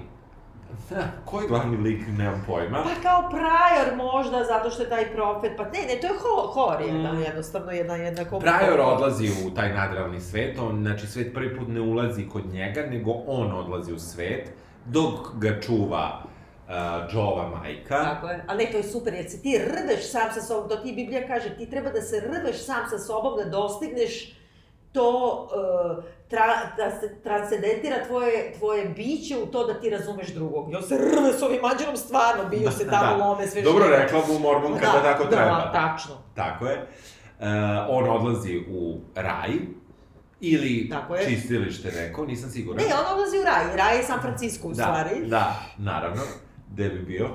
Speaker 2: koji glavni lik, nemam pojma.
Speaker 1: Pa kao prajor možda, zato što je taj profet, pa ne, ne, to je ho, hor jedna,
Speaker 2: Mm.
Speaker 1: jednostavno jedna, jedna kom...
Speaker 2: Prajor odlazi u taj nadrealni svet, on, znači, svet prvi put ne ulazi kod njega, nego on odlazi u svet, dok ga čuva uh, Joova majka.
Speaker 1: Tako je. Ali ne, to je super, jer se ti rveš sam sa sobom, to ti Biblija kaže, ti treba da se rveš sam sa sobom, da dostigneš to, uh, tra, da se transcendentira tvoje, tvoje biće u to da ti razumeš drugog. I on se rve s ovim anđelom stvarno, biju se tamo,
Speaker 2: Da.
Speaker 1: lome sve
Speaker 2: Dobro
Speaker 1: živo.
Speaker 2: rekla mu Mormon kada tako treba.
Speaker 1: Da, tačno.
Speaker 2: Tako je. Uh, on odlazi u raj, ili
Speaker 1: Tako je.
Speaker 2: čistilište neko, nisam siguran.
Speaker 1: Ne, on odlazi u raj, raj je San Francisco u
Speaker 2: da,
Speaker 1: stvari.
Speaker 2: Da, naravno, gde bi bio.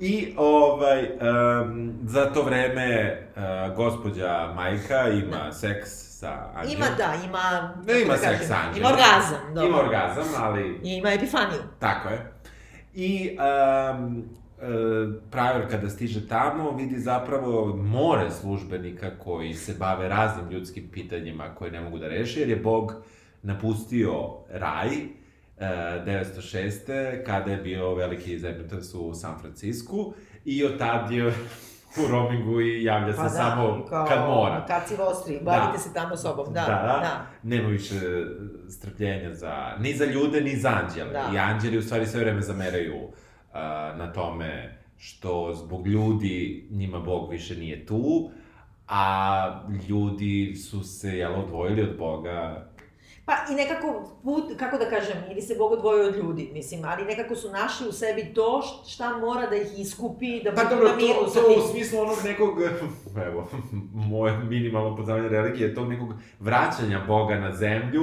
Speaker 2: I, ovaj, um, za to vreme, uh, gospođa majka ima seks sa anđelom.
Speaker 1: Ima, da, ima...
Speaker 2: Ne ima
Speaker 1: da
Speaker 2: seks sa anđelom.
Speaker 1: Ima orgazam, dobro.
Speaker 2: Ima orgazam, ali
Speaker 1: I ima epifaniju.
Speaker 2: Tako je. I um, e, Prajor kada stiže tamo vidi zapravo more službenika koji se bave raznim ljudskim pitanjima koje ne mogu da reše, jer je Bog napustio raj e, 906. kada je bio veliki zemljotres u San Francisku i od tad je u roamingu i javlja se samo
Speaker 1: Pa kao
Speaker 2: kad mora.
Speaker 1: Kad si vostri, bavite se tamo sobom, da,
Speaker 2: Da, da.
Speaker 1: da.
Speaker 2: Nema više strpljenja za, ni za ljude, ni za anđele.
Speaker 1: Da.
Speaker 2: I anđeli u stvari sve vreme zameraju uh, na tome što zbog ljudi njima Bog više nije tu, a ljudi su se, jel, odvojili od Boga.
Speaker 1: Pa i nekako put, kako da kažem, ili se Bog odvojio od ljudi, mislim, ali nekako su našli u sebi to šta mora da ih iskupi, da
Speaker 2: Pa
Speaker 1: budu
Speaker 2: dobro,
Speaker 1: na miru
Speaker 2: to, to u smislu onog nekog, evo, moje minimalno poznavanje religije, tog nekog vraćanja Boga na zemlju,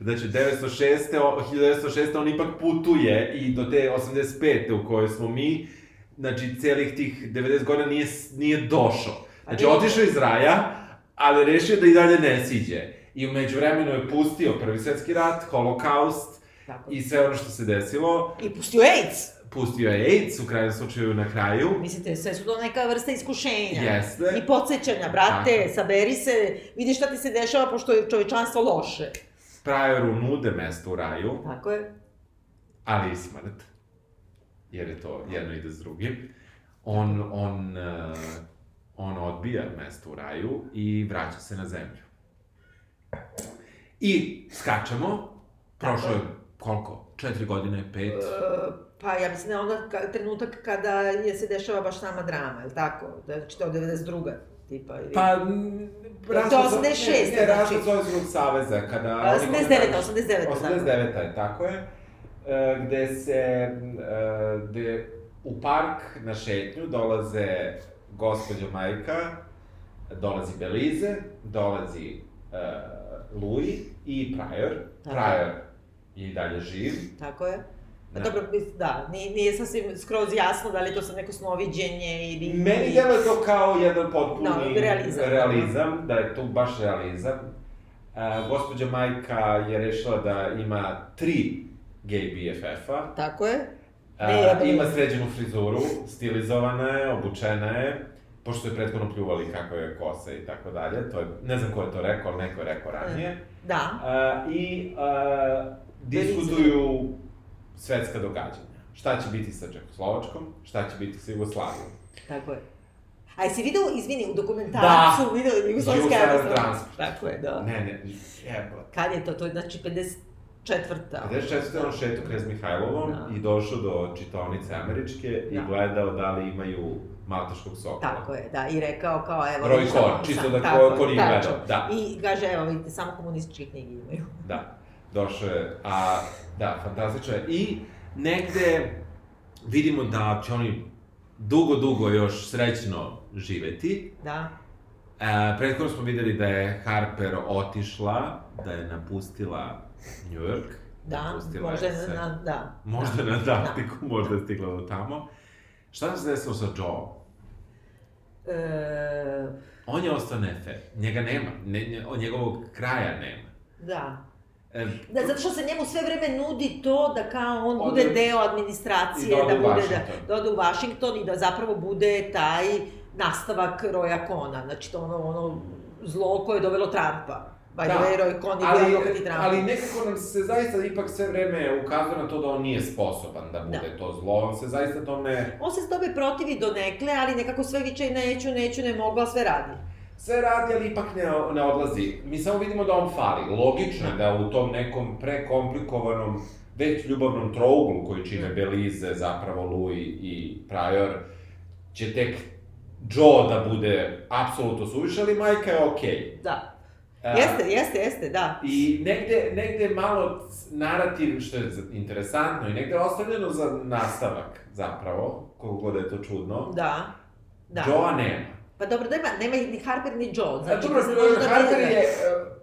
Speaker 2: znači 906. o- 1906. on ipak putuje i do te 85. u kojoj smo mi, znači celih tih 90 godina nije, nije došao. Znači otišao iz raja, ali rešio da i dalje ne siđe. I umeđu vremenu je pustio Prvi svetski rat, holokaust
Speaker 1: Tako.
Speaker 2: i sve ono što se desilo.
Speaker 1: I pustio AIDS!
Speaker 2: Pustio je AIDS u krajnjem slučaju na kraju.
Speaker 1: Mislite, sve su to neka vrsta iskušenja.
Speaker 2: Jeste.
Speaker 1: I podsjećanja, brate,
Speaker 2: Tako.
Speaker 1: saberi se, vidi šta ti se dešava, pošto je čovečanstvo loše.
Speaker 2: Prajoru nude mesto u raju,
Speaker 1: Tako je.
Speaker 2: ali i smrt. Jer je to jedno ide s drugim. On, on, uh, on odbija mesto u raju i vraća se na zemlju. I skačemo, prošlo je koliko? Četiri godine, pet?
Speaker 1: E, pa ja mislim da onda ka, trenutak kada je se dešava baš sama drama, je li tako? Znači to je 92. tipa ili...
Speaker 2: Pa, m,
Speaker 1: to
Speaker 2: raspad-
Speaker 1: 86,
Speaker 2: Ne, ne, raspad
Speaker 1: znači.
Speaker 2: Sovjetskog saveza, kada...
Speaker 1: A,
Speaker 2: oni
Speaker 1: 89,
Speaker 2: komentarišu-
Speaker 1: 89, tako.
Speaker 2: 89. je, tako je. E, gde se, e, gde u park na šetnju dolaze gospođa majka, dolazi Belize, dolazi e, Louis i Pryor.
Speaker 1: Tako.
Speaker 2: Pryor je i dalje živ.
Speaker 1: Tako je. Pa dobro, da, nije, nije sasvim skroz jasno da li je to sad neko snoviđenje ili...
Speaker 2: Meni deluje to kao jedan potpuni
Speaker 1: Da, realizam.
Speaker 2: realizam, da je tu baš realizam. E, gospođa majka je rešila da ima tri gay BFF-a.
Speaker 1: Tako je. Ne, ja-
Speaker 2: ima sređenu frizuru, stilizovana je, obučena je, pošto je prethodno pljuvali kako je kosa i tako dalje. To je, ne znam ko je to rekao, ali neko je rekao ranije.
Speaker 1: Da.
Speaker 2: E, I e, diskutuju svetska događanja. Šta će biti sa Čekoslovačkom, šta će biti sa Jugoslavijom.
Speaker 1: Tako je. A jesi video, izvini, u dokumentarcu
Speaker 2: Da.
Speaker 1: video Jugoslavijska
Speaker 2: Jugoslavia
Speaker 1: aerodrom?
Speaker 2: Transport.
Speaker 1: Tako je, da.
Speaker 2: Ne, ne, jebo.
Speaker 1: Kad je to? To je znači 54.
Speaker 2: 54. on šetu Knez Mihajlovom
Speaker 1: Da.
Speaker 2: i došao do čitaonice američke i
Speaker 1: Da.
Speaker 2: gledao da li imaju malteškog sokola.
Speaker 1: Tako je, da, i rekao kao, evo...
Speaker 2: Roy
Speaker 1: ono,
Speaker 2: čisto da ko- ko nije gledao, da.
Speaker 1: I kaže, evo, vidite, samo komunističke knjige imaju.
Speaker 2: Da, došao je, a, da, fantastično je. I negde vidimo da će oni dugo, dugo još srećno živeti.
Speaker 1: Da,
Speaker 2: E, prethodno smo videli da je Harper otišla, da je napustila New York.
Speaker 1: da,
Speaker 2: napustila
Speaker 1: možda
Speaker 2: je
Speaker 1: na, da.
Speaker 2: Možda
Speaker 1: da,
Speaker 2: na Antarktiku, možda je stigla do tamo. Šta se desilo sa Joe?
Speaker 1: E,
Speaker 2: On je ostao nefer. Njega nema. Ne, njegovog kraja nema.
Speaker 1: da.
Speaker 2: E,
Speaker 1: Da, zato što se njemu sve vreme nudi to da kao on bude deo administracije,
Speaker 2: da
Speaker 1: da, bude, da, da ode u Washington i da zapravo bude taj nastavak Roya Kona, znači to ono, ono zlo koje je dovelo Trumpa. By the
Speaker 2: Da,
Speaker 1: way, Roy Cohn je
Speaker 2: ali,
Speaker 1: advokat i Trumpa.
Speaker 2: ali nekako nam se zaista ipak sve vreme ukazuje na to da on nije sposoban da bude to zlo, on se zaista tome
Speaker 1: On se tobe protivi do nekle, ali nekako sve viče neću, neću, ne mogu, ali sve radi.
Speaker 2: sve radi, ali ipak ne, ne odlazi. Mi samo vidimo da on fali. Logično je da u tom nekom prekomplikovanom, već ljubavnom trouglu koji čine Belize, zapravo Louis i Prior, će tek Joe da bude apsolutno suviše, ali majka je okej.
Speaker 1: Da. Jeste, jeste, jeste, da.
Speaker 2: I negde, negde malo narativ, što je interesantno, i negde je ostavljeno za nastavak, zapravo, koliko god da je to čudno.
Speaker 1: Da. Da.
Speaker 2: Joe-a nema.
Speaker 1: Pa dobro, nema, nema ni Harper ni Joe.
Speaker 2: Znači, dobro,
Speaker 1: da
Speaker 2: Harper je e,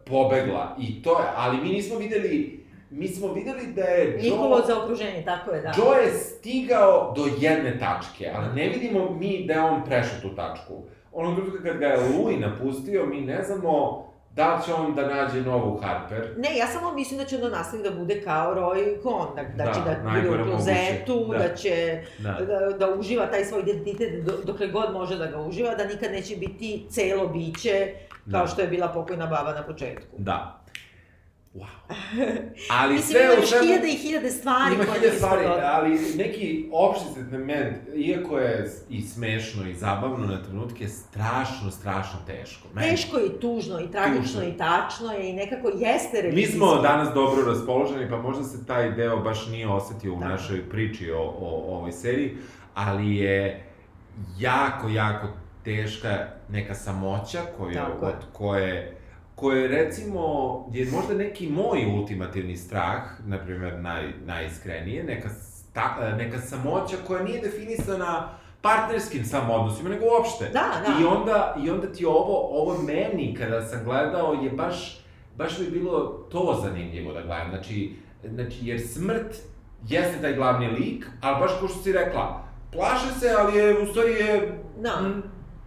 Speaker 2: pobegla i to je, ali mi nismo videli, mi smo videli da je Joe...
Speaker 1: Njihovo zaokruženje, tako je, da.
Speaker 2: Joe je stigao do jedne tačke, ali ne vidimo mi da je on prešao tu tačku. Onog trenutka kad ga je Louis napustio, mi ne znamo da li će on da nađe novu Harper.
Speaker 1: Ne, ja samo mislim da će onda nastaviti da bude kao Roy Cohn, da, da,
Speaker 2: Da,
Speaker 1: će da bude u klozetu,
Speaker 2: moguće,
Speaker 1: da.
Speaker 2: da.
Speaker 1: će
Speaker 2: Da.
Speaker 1: da, da uživa taj svoj identitet do, dokle god može da ga uživa, da nikad neće biti celo biće, kao
Speaker 2: Da.
Speaker 1: što je bila pokojna baba na početku.
Speaker 2: Da. Wow. Ali
Speaker 1: Mislim,
Speaker 2: sve u
Speaker 1: imaš
Speaker 2: svemu...
Speaker 1: hiljade i hiljade stvari
Speaker 2: Ima hiljade stvari, ali neki opšti sentiment, iako je i smešno i zabavno na trenutke, strašno, strašno teško. Meni-
Speaker 1: Teško i tužno i tragično
Speaker 2: Tužno.
Speaker 1: i tačno je i nekako jeste
Speaker 2: Mi
Speaker 1: revizijski.
Speaker 2: smo danas dobro raspoloženi, pa možda se taj deo baš nije osetio u
Speaker 1: Tako.
Speaker 2: našoj priči o, o, o ovoj seriji, ali je jako, jako teška neka samoća koju,
Speaker 1: Tako
Speaker 2: od koje koje recimo je možda neki moj ultimativni strah, na primjer naj, najiskrenije, neka, sta, neka samoća koja nije definisana partnerskim samo odnosima, nego uopšte.
Speaker 1: Da, da.
Speaker 2: I onda, I onda ti ovo, ovo meni, kada sam gledao, je baš, baš mi je bilo to zanimljivo da gledam. Znači, znači, jer smrt jeste taj glavni lik, ali baš kao što si rekla, plaše se, ali je, u stvari je,
Speaker 1: Da.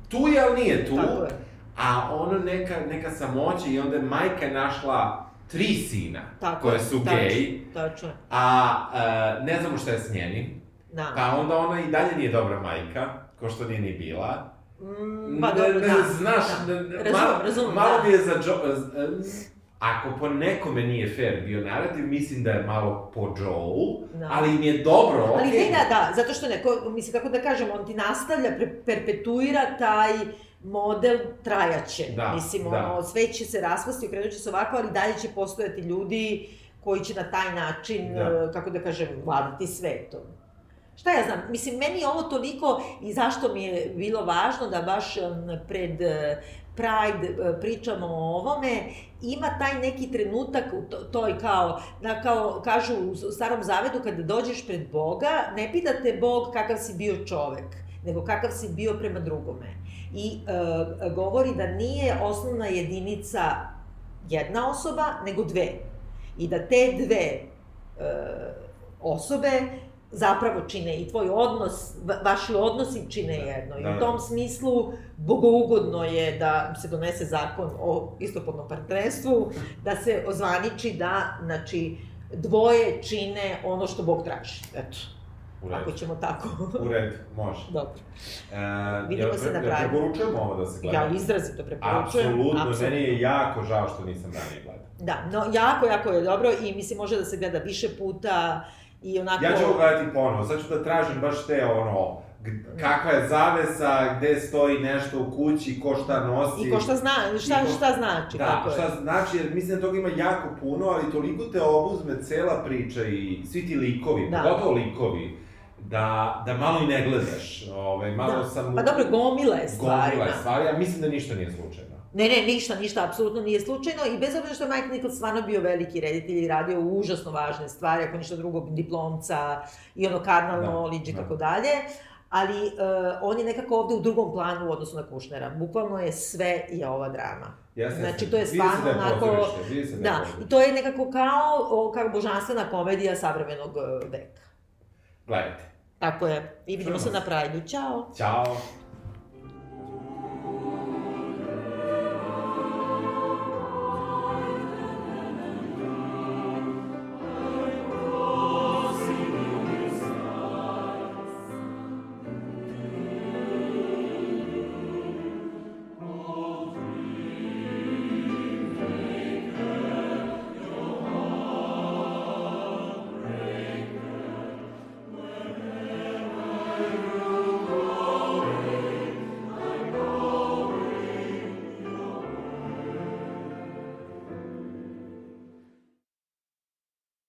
Speaker 2: tu je, ali nije tu.
Speaker 1: Tako je.
Speaker 2: A ono neka, neka samoća i onda je majka našla tri sina
Speaker 1: Tako
Speaker 2: koje
Speaker 1: je,
Speaker 2: su
Speaker 1: tačno,
Speaker 2: gej,
Speaker 1: Tačno,
Speaker 2: a e, ne znamo šta je s njenim.
Speaker 1: da.
Speaker 2: Pa onda ona i dalje nije dobra majka, ko što nije ni bila.
Speaker 1: Mm, pa dobro,
Speaker 2: ne,
Speaker 1: da.
Speaker 2: Znaš,
Speaker 1: da.
Speaker 2: ne-
Speaker 1: Razumem,
Speaker 2: malo,
Speaker 1: razumem,
Speaker 2: malo
Speaker 1: da.
Speaker 2: mi je za Joe... Ako po nekome nije fair bio narativ, mislim da je malo po Joe,
Speaker 1: Da.
Speaker 2: ali mi je dobro,
Speaker 1: Ali
Speaker 2: okej.
Speaker 1: ne, da, da, zato što neko, mislim, kako da kažem, on ti nastavlja, pre, perpetuira taj model trajaće.
Speaker 2: Da,
Speaker 1: mislim,
Speaker 2: da.
Speaker 1: ono, sve će se raspasti, okrenut će se ovako, ali dalje će postojati ljudi koji će na taj način,
Speaker 2: Da.
Speaker 1: e, kako da kažem, vladati svetom. Šta ja znam, mislim, meni je ovo toliko i zašto mi je bilo važno da baš pred e, Pride e, pričamo o ovome, ima taj neki trenutak, u to, toj kao, da kao kažu u starom zavedu, kada dođeš pred Boga, ne pita te Bog kakav si bio čovek, nego kakav si bio prema drugome. I e, govori da nije osnovna jedinica jedna osoba, nego dve. I da te dve e, osobe zapravo čine i tvoj odnos, va- vaši odnosi čine jedno. I
Speaker 2: da,
Speaker 1: u
Speaker 2: da.
Speaker 1: tom smislu bogougodno je da se donese zakon o istopolnom partnerstvu, da se ozvaniči da, znači, dvoje čine ono što Bog traži. Eto,
Speaker 2: U redu.
Speaker 1: ako ćemo tako.
Speaker 2: U redu, može.
Speaker 1: Dobro.
Speaker 2: E,
Speaker 1: Vidimo
Speaker 2: jel
Speaker 1: se na
Speaker 2: pre- jel
Speaker 1: Pride.
Speaker 2: Preporučujemo ovo da se gleda?
Speaker 1: Ja izrazito preporučujem.
Speaker 2: Apsolutno, meni je jako žao što nisam ranije gledao.
Speaker 1: Da, no, jako, jako je dobro i mislim može da se gleda više puta i onako...
Speaker 2: Ja ću ovo gledati ponovo, sad ću da tražim baš te ono, kakva je zavesa, gde stoji nešto u kući, ko šta nosi.
Speaker 1: I ko šta zna, šta,
Speaker 2: ko-
Speaker 1: šta znači,
Speaker 2: Da,
Speaker 1: tako je.
Speaker 2: šta znači, jer mislim da toga ima jako puno, ali toliko te obuzme cela priča i svi ti likovi,
Speaker 1: Da.
Speaker 2: pogotovo likovi, da, da malo i ne gledaš. Ove, malo
Speaker 1: Da.
Speaker 2: sam...
Speaker 1: Pa dobro, gomila je stvari.
Speaker 2: Gomila je
Speaker 1: da.
Speaker 2: stvari, ja mislim da ništa nije slučajno.
Speaker 1: Ne, ne, ništa, ništa, apsolutno nije slučajno i bez obzira što je Mike Nichols stvarno bio veliki reditelj i radio užasno važne stvari, ako ništa drugo, diplomca i ono carnal
Speaker 2: Da,
Speaker 1: knowledge i
Speaker 2: da.
Speaker 1: tako dalje, ali uh, on je nekako ovde u drugom planu u odnosu na Kušnera. Bukvalno je sve je ova drama.
Speaker 2: Jeste,
Speaker 1: Znači, to je stvarno
Speaker 2: da je
Speaker 1: onako-
Speaker 2: da
Speaker 1: Da, i to je nekako kao, o, kao božanstvena komedija savremenog uh, veka.
Speaker 2: Gledajte.
Speaker 1: Tako je. I vidimo se
Speaker 2: Čujemo
Speaker 1: na Prajdu. Ćao!
Speaker 2: Ćao.